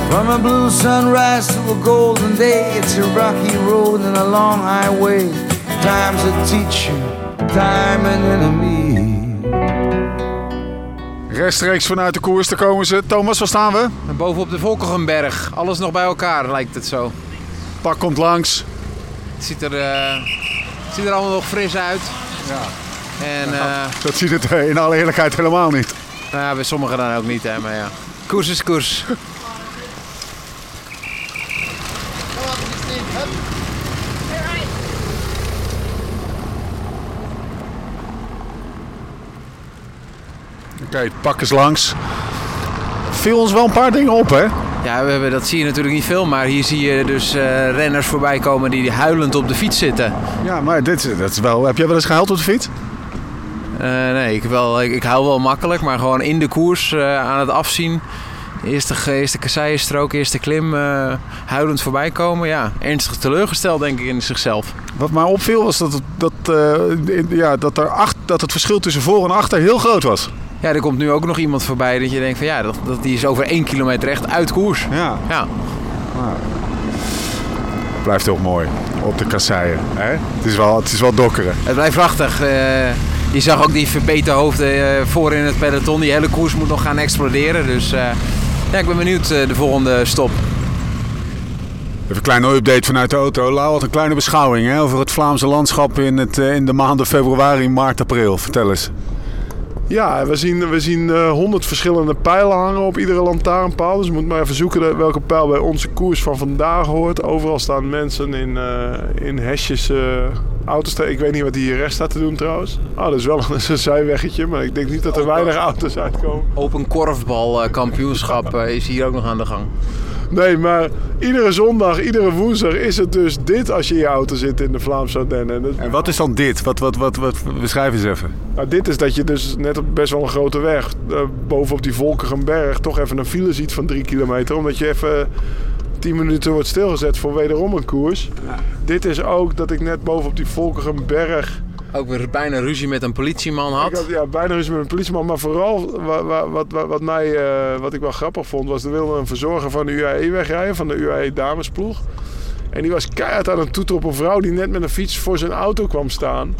Speaker 4: From a blue sunrise to a golden day, it's a rocky road and a long highway. Time's a teacher, time an enemy.
Speaker 1: Rechtstreeks vanuit de koers te komen ze. Thomas, waar staan we?
Speaker 3: Bovenop de Volkenberg. Alles nog bij elkaar lijkt het zo.
Speaker 1: Pak komt langs.
Speaker 3: Het ziet er, uh, ziet er allemaal nog fris uit.
Speaker 1: Ja.
Speaker 3: En, uh,
Speaker 1: dat ziet het in alle eerlijkheid helemaal niet.
Speaker 3: Nou ja, bij sommigen dan ook niet, hè, maar ja. Koers is koers.
Speaker 1: Oké, pak eens langs. Viel ons wel een paar dingen op, hè?
Speaker 3: Ja, we hebben, dat zie je natuurlijk niet veel, maar hier zie je dus uh, renners voorbij komen die huilend op de fiets zitten.
Speaker 1: Ja, maar dit, dat is wel... Heb jij wel eens gehuild op de fiets?
Speaker 3: Uh, nee, ik, wel, ik, ik huil wel makkelijk, maar gewoon in de koers uh, aan het afzien. Eerste, eerste kasseienstrook, eerste klim, huilend voorbij komen. Ja, ernstig teleurgesteld denk ik in zichzelf.
Speaker 1: Wat mij opviel was dat, dat, ja, dat, er acht, dat het verschil tussen voor en achter heel groot was.
Speaker 3: Ja, er komt nu ook nog iemand voorbij dat je denkt van ja, dat, dat die is over één kilometer echt uit koers.
Speaker 1: Ja.
Speaker 3: ja.
Speaker 1: Blijft toch mooi op de kasseien. Hè? Het, is wel, het is wel dokkeren.
Speaker 3: Het blijft prachtig. Uh, je zag ook die verbeterde hoofden uh, voor in het peloton. Die hele koers moet nog gaan exploderen. Dus uh, ja, ik ben benieuwd de volgende stop.
Speaker 1: Even een kleine update vanuit de auto. Lau had een kleine beschouwing hè, over het Vlaamse landschap in, het, in de maanden februari, maart, april. Vertel eens.
Speaker 2: Ja, we zien, we zien uh, honderd verschillende pijlen hangen op iedere lantaarnpaal. Dus we moeten maar even zoeken welke pijl bij onze koers van vandaag hoort. Overal staan mensen in, uh, in hesjes uh, auto's. Ik weet niet wat hier rechts staat te doen trouwens. Oh, dat is wel een, een zijweggetje, maar ik denk niet dat er weinig auto's uitkomen.
Speaker 3: Open korfbal kampioenschap is hier ook nog aan de gang.
Speaker 2: Nee, maar iedere zondag, iedere woensdag is het dus dit als je in je auto zit in de Vlaamse Ardennen.
Speaker 1: En wat is dan dit? Wat, wat, wat, wat, beschrijf eens even.
Speaker 2: Nou, dit is dat je dus net op best wel een grote weg, uh, bovenop die Volkerenberg, toch even een file ziet van drie kilometer. Omdat je even 10 minuten wordt stilgezet voor wederom een koers. Ja. Dit is ook dat ik net bovenop die Volkerenberg
Speaker 3: ook weer bijna ruzie met een politieman had.
Speaker 2: Ik had ja, bijna ruzie met een politieman. Maar vooral wat, wat, wat, wat mij, uh, wat ik wel grappig vond, was er wilde een verzorger van de UAE wegrijden, van de UAE damesploeg. En die was keihard aan het toeter op een vrouw die net met een fiets voor zijn auto kwam staan.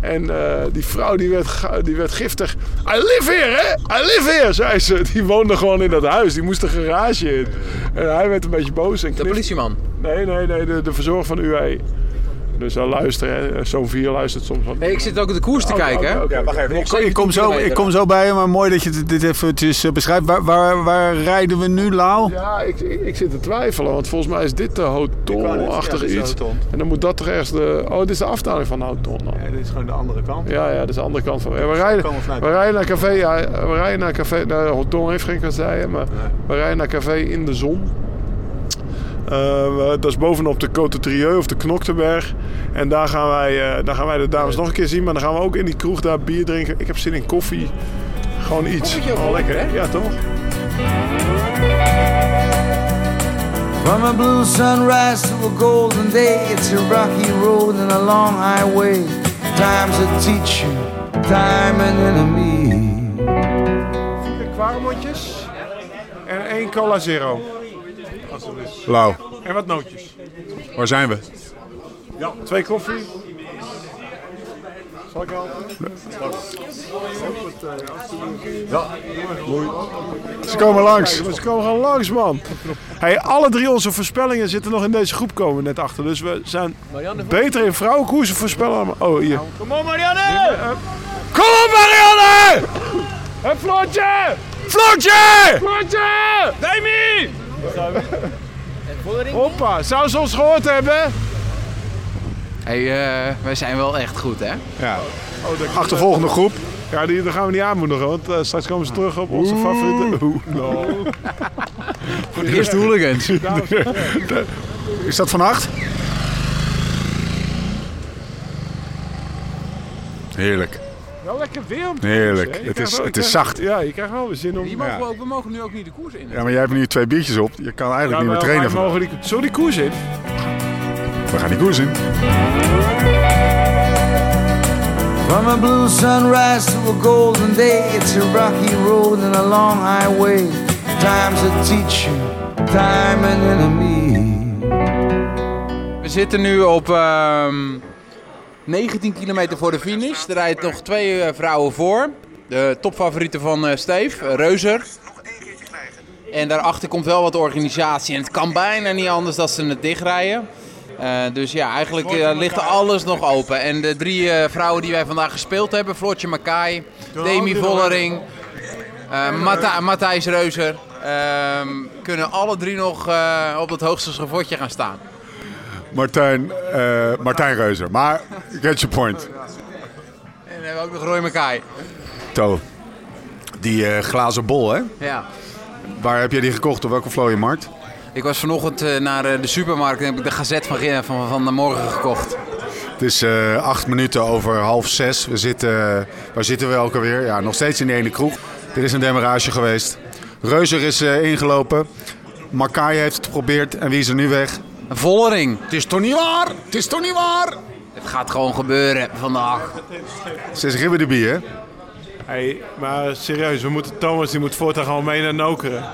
Speaker 2: En uh, die vrouw die werd, die werd giftig. I live here, hè? I live here, zei ze. Die woonde gewoon in dat huis. Die moest de garage in. En hij werd een beetje boos. En
Speaker 3: de politieman?
Speaker 2: Nee, nee, nee. De, de verzorger van de UAE. Dus al luisteren, zo'n vier luistert soms wat.
Speaker 3: Nee, ik zit ook de koers te oh, kijken. hè?
Speaker 1: Okay, wacht even. Ik, kom zo, ik kom zo bij je, maar mooi dat je dit even beschrijft. Waar, waar, waar, rijden we nu, Lau?
Speaker 2: Ja, ik, ik, zit te twijfelen, want volgens mij is dit de hotel-achtig ja, iets. En dan moet dat toch ergens de... Oh, dit is de afdaling van de hotel.
Speaker 1: Ja, dit is gewoon de andere kant.
Speaker 2: Ja, ja, dit is de andere kant van... Ja, we, rijden, we rijden naar café, ja, we rijden naar café... Nou, heeft geen kasseien, maar we rijden naar café in de zon. Uh, dat is bovenop de Côte Trieux of de Knoktenberg. En daar gaan, wij, uh, daar gaan wij de dames nog een keer zien. Maar dan gaan we ook in die kroeg daar bier drinken. Ik heb zin in koffie. Gewoon iets.
Speaker 3: Oh, lekker hè?
Speaker 2: Ja, toch?
Speaker 4: From a blue sunrise to a golden day, it's a rocky road and a long highway. Time's a teacher, time an enemy.
Speaker 2: kwaremondjes. En één cola zero.
Speaker 1: Lauw.
Speaker 2: En wat nootjes.
Speaker 1: Waar zijn we?
Speaker 2: Twee koffie. Zal ik helpen?
Speaker 1: Ze komen langs.
Speaker 2: Ze komen gewoon langs, man. Hey, alle drie onze voorspellingen zitten nog in deze groep komen we net achter. Dus we zijn beter in vrouwenkoersen voorspellen. Oh, hier. Kom op, Marianne! Kom op, Marianne! Een Floortje! Floortje! Floortje! Demi! Hoppa, zou ze ons gehoord hebben?
Speaker 3: Hey, eh, wij zijn wel echt goed, hè?
Speaker 1: Ja. Achtervolgende groep.
Speaker 2: Ja, die, daar gaan we niet aanmoedigen, want eh, straks komen ze terug op onze favoriete... Oeh, no.
Speaker 3: Voor de eerste hooligans.
Speaker 1: Is dat van acht? Heerlijk.
Speaker 2: Wel lekker weer om te
Speaker 1: Heerlijk.
Speaker 2: koersen,
Speaker 1: Het is-
Speaker 2: wel-
Speaker 1: het is zacht.
Speaker 2: Ja, je krijgt wel weer zin om...
Speaker 3: Mogen we, ook, we mogen nu ook niet de koers in.
Speaker 1: Ja, maar jij hebt nu twee biertjes op. Je kan eigenlijk niet meer trainen.
Speaker 2: wij mogen die, we die koers in?
Speaker 1: We gaan die koers in.
Speaker 4: From a blue sunrise to a golden day, it's a rocky road and a long highway. Time's a teacher, time an enemy.
Speaker 3: We zitten nu op ehm, 19 kilometer voor de finish. Er rijden nog twee eh, vrouwen voor. De topfavorieten van eh Steve, eh, Reuzer. En daarachter komt wel wat organisatie. En het kan bijna niet anders dan ze het dichtrijden. Dus ja, eigenlijk eh, ligt alles nog open. En de drie vrouwen die wij vandaag gespeeld hebben, Floortje Makai, Demi Vollering, Matthijs Reuzer, ehm, kunnen alle drie nog op het hoogste schavotje gaan staan.
Speaker 1: Martijn, eh, Martijn Reuzer. Maar, get your point.
Speaker 3: En we hebben ook nog Roy Makai.
Speaker 1: To. Die eh, glazen bol, hè?
Speaker 3: Ja.
Speaker 1: Waar heb jij die gekocht? Op welke vlooienmarkt?
Speaker 3: Ik was vanochtend eh, naar de supermarkt en heb ik de Gazet van, van, van de morgen gekocht.
Speaker 1: Het is acht minuten over half zes. We zitten, waar zitten we ook alweer? Ja, nog steeds in die ene kroeg. Er is een demarage geweest. Reuzer is ingelopen. Makai heeft het geprobeerd. En wie is er nu weg?
Speaker 3: Vollering.
Speaker 1: Het is toch niet waar? Het is toch niet waar?
Speaker 3: Het gaat gewoon gebeuren vandaag.
Speaker 1: Ze is ribben de bier, hè?
Speaker 2: Hey, maar serieus, we moeten, Thomas die moet voortaan gewoon mee naar Nokeren.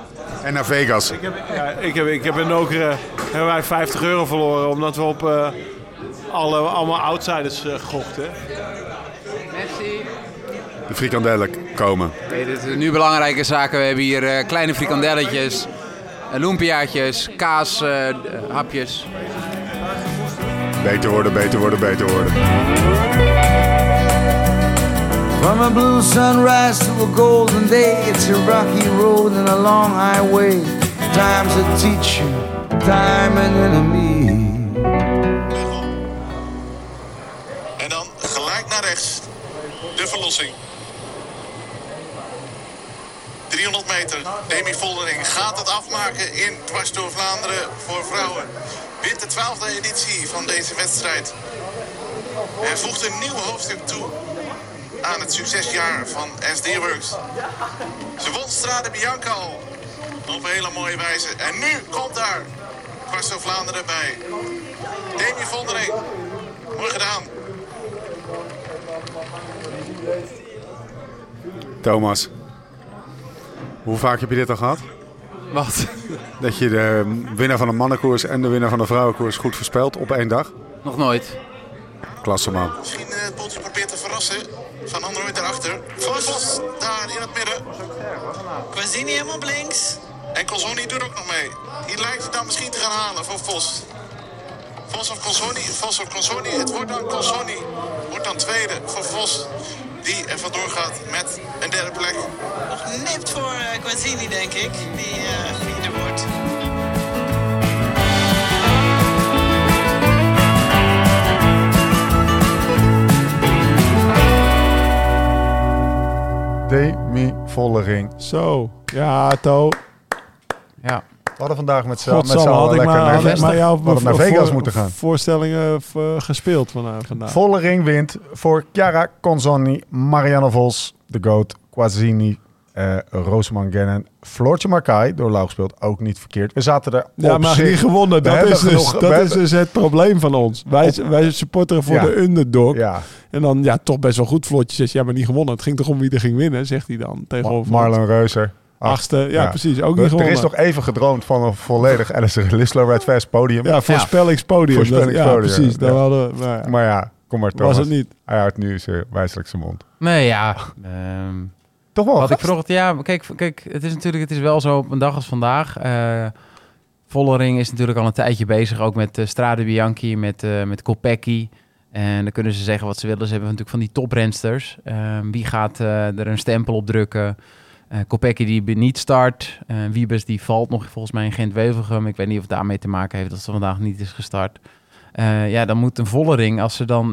Speaker 1: En naar Vegas.
Speaker 2: Ja, ik, heb, ik heb in Nokeren hebben wij 50 euro verloren omdat we op eh, alle, allemaal outsiders eh gochten.
Speaker 3: Merci.
Speaker 1: De frikandellen komen.
Speaker 3: Nee, dit is nu belangrijke zaken. We hebben hier eh, kleine frikandelletjes, lumpiaatjes, kaas, eh, eh, hapjes.
Speaker 1: Beter worden, beter worden, beter worden.
Speaker 4: From a blue sunrise to a golden day, it's a rocky road and a long highway. Time's a teacher, time an enemy.
Speaker 7: En dan gelijk naar rechts. De verlossing. 300 meter. Demi Voldering gaat het afmaken in Dwars door Vlaanderen voor vrouwen. Wint de 12e editie van deze wedstrijd. En voegt een nieuw hoofdstuk toe aan het succesjaar van SD Works. Ze won Strade Bianca al op een hele mooie wijze. En nu komt daar Dwars door Vlaanderen bij. Demi Voldering. Mooi gedaan.
Speaker 1: Thomas. Hoe vaak heb je dit al gehad?
Speaker 3: Wat?
Speaker 1: Dat je de winnaar van de mannenkoers en de winnaar van de vrouwenkoers goed voorspelt op één dag?
Speaker 3: Nog nooit.
Speaker 1: Klasse man.
Speaker 7: Misschien eh, probeert te verrassen. Van Android daarachter. Vos daar in het midden.
Speaker 8: Quasini helemaal op links.
Speaker 7: En Colsoni doet ook nog mee. Die lijkt het dan misschien te gaan halen voor Vos. Vos of Colsoni, Vos of Colsoni. Het wordt dan Colsoni. Wordt dan tweede voor Vos. Die er vandoor gaat met een derde plek.
Speaker 8: Nog nipt voor Quasini, denk ik. Die eh vierde wordt.
Speaker 1: Demi Vollering.
Speaker 2: Zo, ja, To.
Speaker 3: Ja.
Speaker 1: We hadden vandaag met z'n
Speaker 2: had
Speaker 1: allen
Speaker 2: ik
Speaker 1: lekker
Speaker 2: maar,
Speaker 1: naar,
Speaker 2: had ik maar jou
Speaker 1: we hadden naar Vegas
Speaker 2: voor-
Speaker 1: moeten gaan.
Speaker 2: voorstellingen eh, gespeeld vandaag. vandaag.
Speaker 1: Vollering wint voor Chiara Conzoni, Marianne Vos, de GOAT, Quazzini eh Roseman Gannon. Floortje Markai, door Lau gespeeld, ook niet verkeerd. We zaten er
Speaker 2: Ja,
Speaker 1: op
Speaker 2: maar
Speaker 1: zich-
Speaker 2: niet gewonnen. Dat, is dus,
Speaker 1: genoeg-
Speaker 2: dat is dus het probleem van ons. Wij, wij supporteren voor
Speaker 1: Ja.
Speaker 2: de underdog.
Speaker 1: Ja,
Speaker 2: En dan ja, toch best wel goed. Vlotje zegt, ja, maar niet gewonnen. Het ging toch om wie er ging winnen, zegt hij dan. Tegenover
Speaker 1: Marlon Reuser.
Speaker 2: Achtste, ja,
Speaker 1: Ja.
Speaker 2: precies. Ook
Speaker 1: Er-
Speaker 2: niet
Speaker 1: Er is nog even gedroomd van een volledig Alice Lislow Red Fest podium.
Speaker 2: Ja, voorspellingspodium. Ja, precies.
Speaker 1: ja.
Speaker 2: Daar hadden we, maar ja,
Speaker 1: Maar ja, kom maar
Speaker 2: was
Speaker 1: Thomas.
Speaker 2: het niet.
Speaker 1: Hij houdt nu zijn wijselijk zijn mond.
Speaker 3: Nee, ja. ehm,
Speaker 1: Toch wel.
Speaker 3: Wat ik vanochtend, ja, kijk, kijk, het is natuurlijk, het is wel zo op een dag als vandaag. eh Vollering is natuurlijk al een tijdje bezig, ook met eh Strade Bianchi, met, eh met Kopecky. En dan kunnen ze zeggen wat ze willen. Ze hebben natuurlijk van die toprensters. Ehm, wie gaat er een stempel op drukken? Eh Kopecky die niet start. Eh Wiebes die valt nog volgens mij in Gent-Wevelgem. Ik weet niet of het daarmee te maken heeft dat ze vandaag niet is gestart. Eh, ja, dan moet een Vollering, als ze dan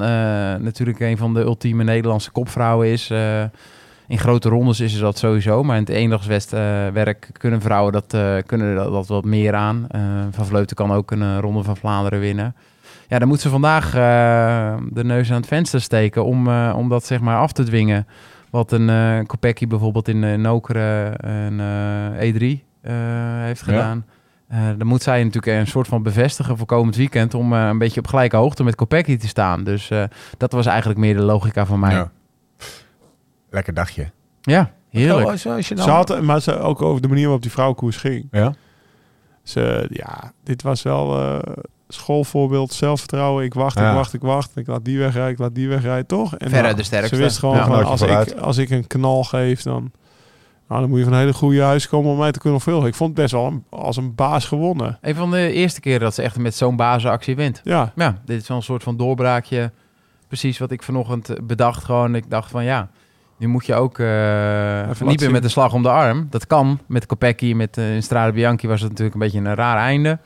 Speaker 3: natuurlijk een van de ultieme Nederlandse kopvrouwen is... in grote rondes is er dat sowieso, maar in het eendagswerk kunnen vrouwen dat, kunnen dat, wat meer aan. Van Vleuten kan ook een ronde van Vlaanderen winnen. Ja, dan moet ze vandaag de neus aan het venster steken om, om dat zeg maar af te dwingen. Wat een eh Kopecky bijvoorbeeld in uh, Nokere en eh, E3 eh, heeft
Speaker 1: Ja.
Speaker 3: gedaan. Eh, dan moet zij natuurlijk een soort van bevestigen voor komend weekend om eh, een beetje op gelijke hoogte met Kopecky te staan. Dus eh, dat was eigenlijk meer de logica van mij.
Speaker 1: Ja. Lekker dagje.
Speaker 3: Ja, heerlijk.
Speaker 1: Oh, als, als je
Speaker 2: Ze had, maar ze, ook over de manier waarop die vrouwenkoers ging.
Speaker 1: Ja?
Speaker 2: Ze, ja, dit was wel eh, schoolvoorbeeld, zelfvertrouwen. Ik wacht,
Speaker 1: Ja.
Speaker 2: ik wacht, ik wacht. Ik laat die wegrijden, ik laat die wegrijden, toch? En nou,
Speaker 3: de sterkste.
Speaker 2: Ze wist gewoon
Speaker 3: Ja.
Speaker 2: van,
Speaker 1: Nootje
Speaker 2: als ik, als ik een knal geef, dan, nou, dan moet je van een hele goede huis komen om mij te kunnen volgen. Ik vond het best wel een- als een baas gewonnen.
Speaker 3: Een van de eerste keren dat ze echt met zo'n bazenactie wint.
Speaker 2: Ja,
Speaker 3: Ja, dit is wel een soort van doorbraakje. Precies wat ik vanochtend bedacht. Gewoon, ik dacht van ja, nu moet je ook eh, niet meer met de slag om de arm. Dat kan. Met Kopecky, met in Strade Bianchi was het natuurlijk een beetje een raar einde.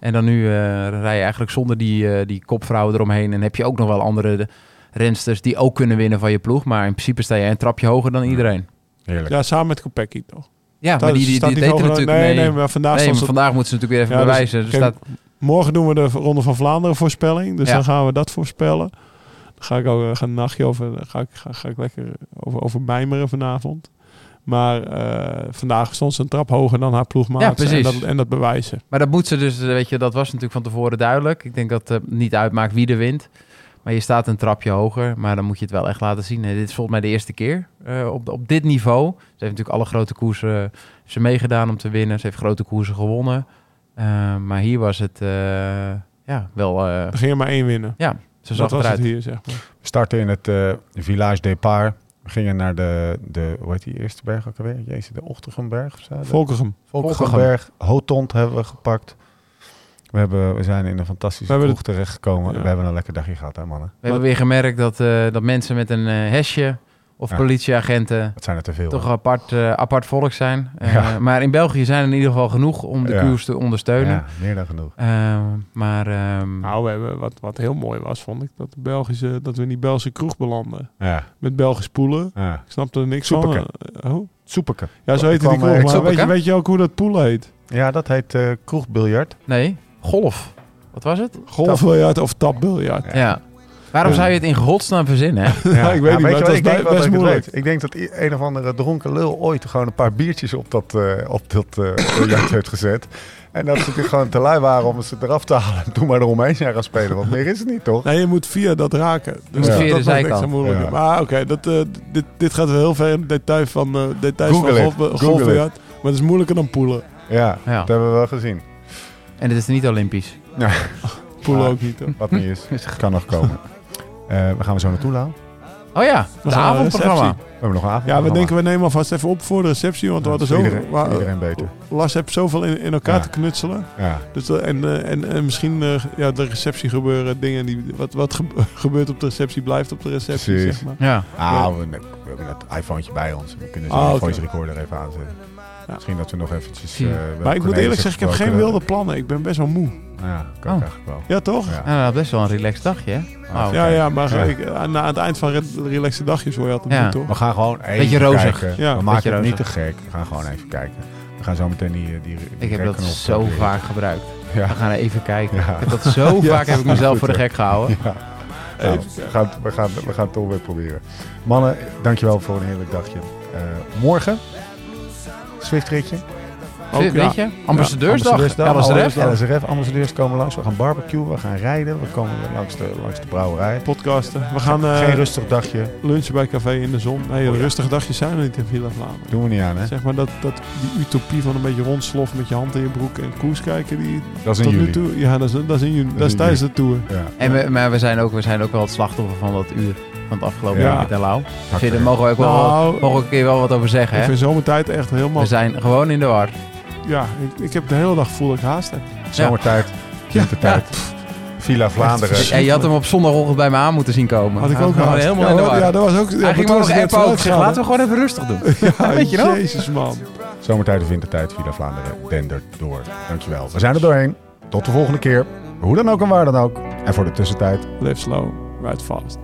Speaker 3: En dan nu eh, rij je eigenlijk zonder die, eh, die kopvrouwen eromheen. En heb je ook nog wel andere de- rensters die ook kunnen winnen van je ploeg. Maar in principe sta je een trapje hoger dan iedereen.
Speaker 1: Heerlijk.
Speaker 2: ja samen met Kopecky toch?
Speaker 3: Ja,
Speaker 2: Dat
Speaker 3: maar die, die,
Speaker 2: staat
Speaker 3: die
Speaker 2: hoger-
Speaker 3: natuurlijk...
Speaker 2: nee,
Speaker 3: Nee,
Speaker 2: nee, maar vandaag
Speaker 3: nee,
Speaker 2: stond
Speaker 3: maar
Speaker 2: ze-
Speaker 3: vandaag moeten ze natuurlijk weer even
Speaker 2: Ja, dus-
Speaker 3: bewijzen. Er
Speaker 2: kijk,
Speaker 3: staat,
Speaker 2: Morgen doen we de Ronde van Vlaanderen voorspelling. Dus
Speaker 3: Ja.
Speaker 2: dan gaan we dat voorspellen. Dan ga ik ook eh, een nachtje over. dan Ga ik, ga, ga ik lekker over, over mijmeren vanavond. Maar eh, vandaag stond ze een trap hoger dan haar ploegmaat.
Speaker 3: Ja, precies.
Speaker 2: En dat, en dat bewijzen.
Speaker 3: Maar dat moet ze dus, eh, weet je, dat was natuurlijk van tevoren duidelijk. Ik denk dat het niet uitmaakt wie er wint. Maar je staat een trapje hoger, maar dan moet je het wel echt laten zien. En dit is volgens mij de eerste keer eh, op, op dit niveau. Ze heeft natuurlijk alle grote koersen heeft ze meegedaan om te winnen. Ze heeft grote koersen gewonnen. Eh, maar hier was het eh, ja, wel... eh,
Speaker 2: Er ging er maar één winnen.
Speaker 3: ja, ze zag
Speaker 2: dat was
Speaker 3: eruit.
Speaker 2: het hier, zeg maar.
Speaker 1: We starten in het eh, Village Depart. We gingen naar de, de, hoe heet die eerste berg ook alweer? Jezus, de Ochtergenberg of zo?
Speaker 2: Volkegem.
Speaker 1: Volkenberg. Hotond hebben we gepakt. We, hebben, we zijn in een fantastische kroeg terechtgekomen.
Speaker 2: Ja.
Speaker 1: We hebben een lekker dagje gehad, hè mannen?
Speaker 3: We hebben weer gemerkt dat, eh, dat mensen met een eh, hesje of
Speaker 1: Ja.
Speaker 3: politieagenten
Speaker 1: Wat zijn er te veel?
Speaker 3: toch apart, eh, apart volk zijn. Eh,
Speaker 1: Ja.
Speaker 3: Maar in België zijn er in ieder geval genoeg om de
Speaker 1: Ja.
Speaker 3: koers te ondersteunen.
Speaker 1: Ja, meer dan genoeg.
Speaker 3: Eh, maar ehm,
Speaker 2: Nou, we hebben, wat, wat heel mooi was, vond ik, dat, de Belgische, dat we in die Belgische kroeg belanden.
Speaker 1: Ja,
Speaker 2: Met Belgisch poelen.
Speaker 1: ja.
Speaker 2: Ik snapte er niks
Speaker 1: Soepeke.
Speaker 2: van. Eh, oh.
Speaker 1: Soepeke.
Speaker 2: Ja, zo heette die kroeg. Maar weet je, weet je ook hoe dat poelen heet?
Speaker 1: Ja, dat heet eh kroegbiljart.
Speaker 3: nee, golf. Wat was het?
Speaker 2: Golfbiljart of tapbiljart.
Speaker 3: Ja. Waarom zou je het in godsnaam verzinnen? Hè?
Speaker 2: Ja, ik weet niet, maar
Speaker 1: weet ik denk
Speaker 2: best
Speaker 1: ik
Speaker 2: moeilijk.
Speaker 1: denk dat een of andere dronken lul ooit gewoon een paar biertjes op dat, eh op dat eh, biljart heeft gezet. En dat ze natuurlijk gewoon te lui waren om ze eraf te halen en toen maar eromheen zijn gaan spelen. Want meer is het niet, toch?
Speaker 2: Nee, je moet via dat raken. Dus
Speaker 3: moet
Speaker 2: dat,
Speaker 3: via de zijkant.
Speaker 2: extra moeilijk.
Speaker 1: Ja.
Speaker 2: Maar oké, dat, eh, dit, dit gaat wel heel ver in de detail van, eh details
Speaker 1: Google
Speaker 2: van golf. Maar het is moeilijker dan poelen.
Speaker 1: Ja,
Speaker 3: Ja.
Speaker 1: dat hebben we wel gezien.
Speaker 3: En het is niet Olympisch.
Speaker 2: Poelen
Speaker 1: Ah.
Speaker 2: ook niet. Hoor.
Speaker 1: Wat niet is, kan nog komen. Eh we gaan we zo naartoe, Lau.
Speaker 3: Oh ja, de avondprogramma.
Speaker 1: We hebben nog een avond.
Speaker 2: Ja, we denken we nemen alvast even op voor de receptie. Want we hadden zo,
Speaker 1: iedereen, beter.
Speaker 2: Lars heeft zoveel in, in elkaar
Speaker 1: Ja.
Speaker 2: te knutselen.
Speaker 1: Ja.
Speaker 2: Dus, eh, en, eh, en, en misschien eh, ja, de receptie gebeuren dingen die... Wat, wat ge- gebeurt op de receptie blijft op de receptie,
Speaker 1: Precies.
Speaker 2: zeg maar.
Speaker 3: Ja.
Speaker 1: Ah, we, we hebben het iPhone bij ons. We kunnen zo
Speaker 2: Ah, oké.
Speaker 1: voice recorder even aanzetten.
Speaker 2: Ja.
Speaker 1: Misschien dat we nog eventjes... Eh, hebben
Speaker 2: Maar ik moet eerlijk zeggen, ik heb geen wilde plannen. Ik ben best wel moe.
Speaker 1: Ja, ik ook
Speaker 3: Oh.
Speaker 1: eigenlijk wel.
Speaker 2: Ja, toch?
Speaker 1: Ja.
Speaker 3: Ja, nou, best wel een relaxed dagje, hè?
Speaker 1: Ah,
Speaker 3: Oh.
Speaker 2: Ja, ja, maar
Speaker 1: Ja.
Speaker 2: Ik, eh, na het eind van re- relaxe dagjes hoor je altijd
Speaker 3: Ja.
Speaker 2: moe, toch?
Speaker 1: We gaan gewoon even
Speaker 3: Beetje rozig.
Speaker 1: kijken.
Speaker 2: Ja,
Speaker 1: we maken
Speaker 3: beetje
Speaker 1: het niet te gek. We gaan gewoon even kijken. We gaan zo meteen die, die, die
Speaker 3: Ik heb dat zo
Speaker 1: proberen.
Speaker 3: vaak gebruikt.
Speaker 1: Ja.
Speaker 3: We gaan even kijken.
Speaker 1: Ja.
Speaker 3: Ik heb dat zo
Speaker 1: Ja,
Speaker 3: vaak heb ik mezelf voor de gek gehouden.
Speaker 1: Ja. Nou, we, gaan, we, gaan, we gaan het toch weer proberen. Mannen, dankjewel voor een heerlijk dagje. Eh, morgen Zwift-ritje.
Speaker 2: Ook,
Speaker 3: Weet
Speaker 2: ja.
Speaker 3: je? Ambassadeursdag.
Speaker 1: Ambassadeursdag.
Speaker 3: LSRF,
Speaker 1: ambassadeurs komen langs. We gaan barbecuen, we gaan rijden. We komen langs de, langs de brouwerij.
Speaker 2: Podcasten. We gaan eh,
Speaker 1: Geen rustig dagje.
Speaker 2: lunchen bij Café in de Zon. Nee,
Speaker 1: Oh, ja.
Speaker 2: rustige dagjes zijn er niet in Villa Vlaanderen.
Speaker 1: Doen we niet aan, hè?
Speaker 2: Zeg maar dat, dat die utopie van een beetje rondsloffen met je hand in je broek en koers kijken. Die
Speaker 1: Dat is in
Speaker 2: tot nu
Speaker 1: juli.
Speaker 2: toe, ja, dat is, dat is in juni. Dat is
Speaker 1: in
Speaker 2: tijdens de tour.
Speaker 1: Ja.
Speaker 3: En we, maar we zijn, ook, we zijn ook wel het slachtoffer van dat uur van het afgelopen
Speaker 1: Ja.
Speaker 3: jaar met Elau.
Speaker 1: Hak
Speaker 3: Daar mogen we ook wel,
Speaker 2: Nou,
Speaker 3: mogen we een keer wel wat over zeggen.
Speaker 2: ik
Speaker 3: Hè?
Speaker 2: vind zomertijd echt helemaal...
Speaker 3: We zijn gewoon in de war.
Speaker 2: Ja, ik, ik heb de hele dag gevoel dat ik haast heb.
Speaker 1: Zomertijd, wintertijd. Villa Vlaanderen.
Speaker 3: En je had hem op zondagochtend bij me aan moeten zien komen.
Speaker 2: Had ik ook haast.
Speaker 3: helemaal
Speaker 2: ja,
Speaker 3: in de
Speaker 2: maar-
Speaker 3: war.
Speaker 2: Ja, dat was ook... Ja,
Speaker 3: Hij ging me
Speaker 2: toen
Speaker 3: nog appen ook. Zeg, laten we gewoon even rustig doen.
Speaker 2: Ja,
Speaker 3: Weet je nog?
Speaker 2: Jezus, man.
Speaker 1: Zomertijd of wintertijd, Villa Vlaanderen dendert door. Dankjewel. We zijn er doorheen. Tot de volgende keer. Hoe dan ook en waar dan ook. En voor de tussentijd,
Speaker 2: Live slow, ride fast.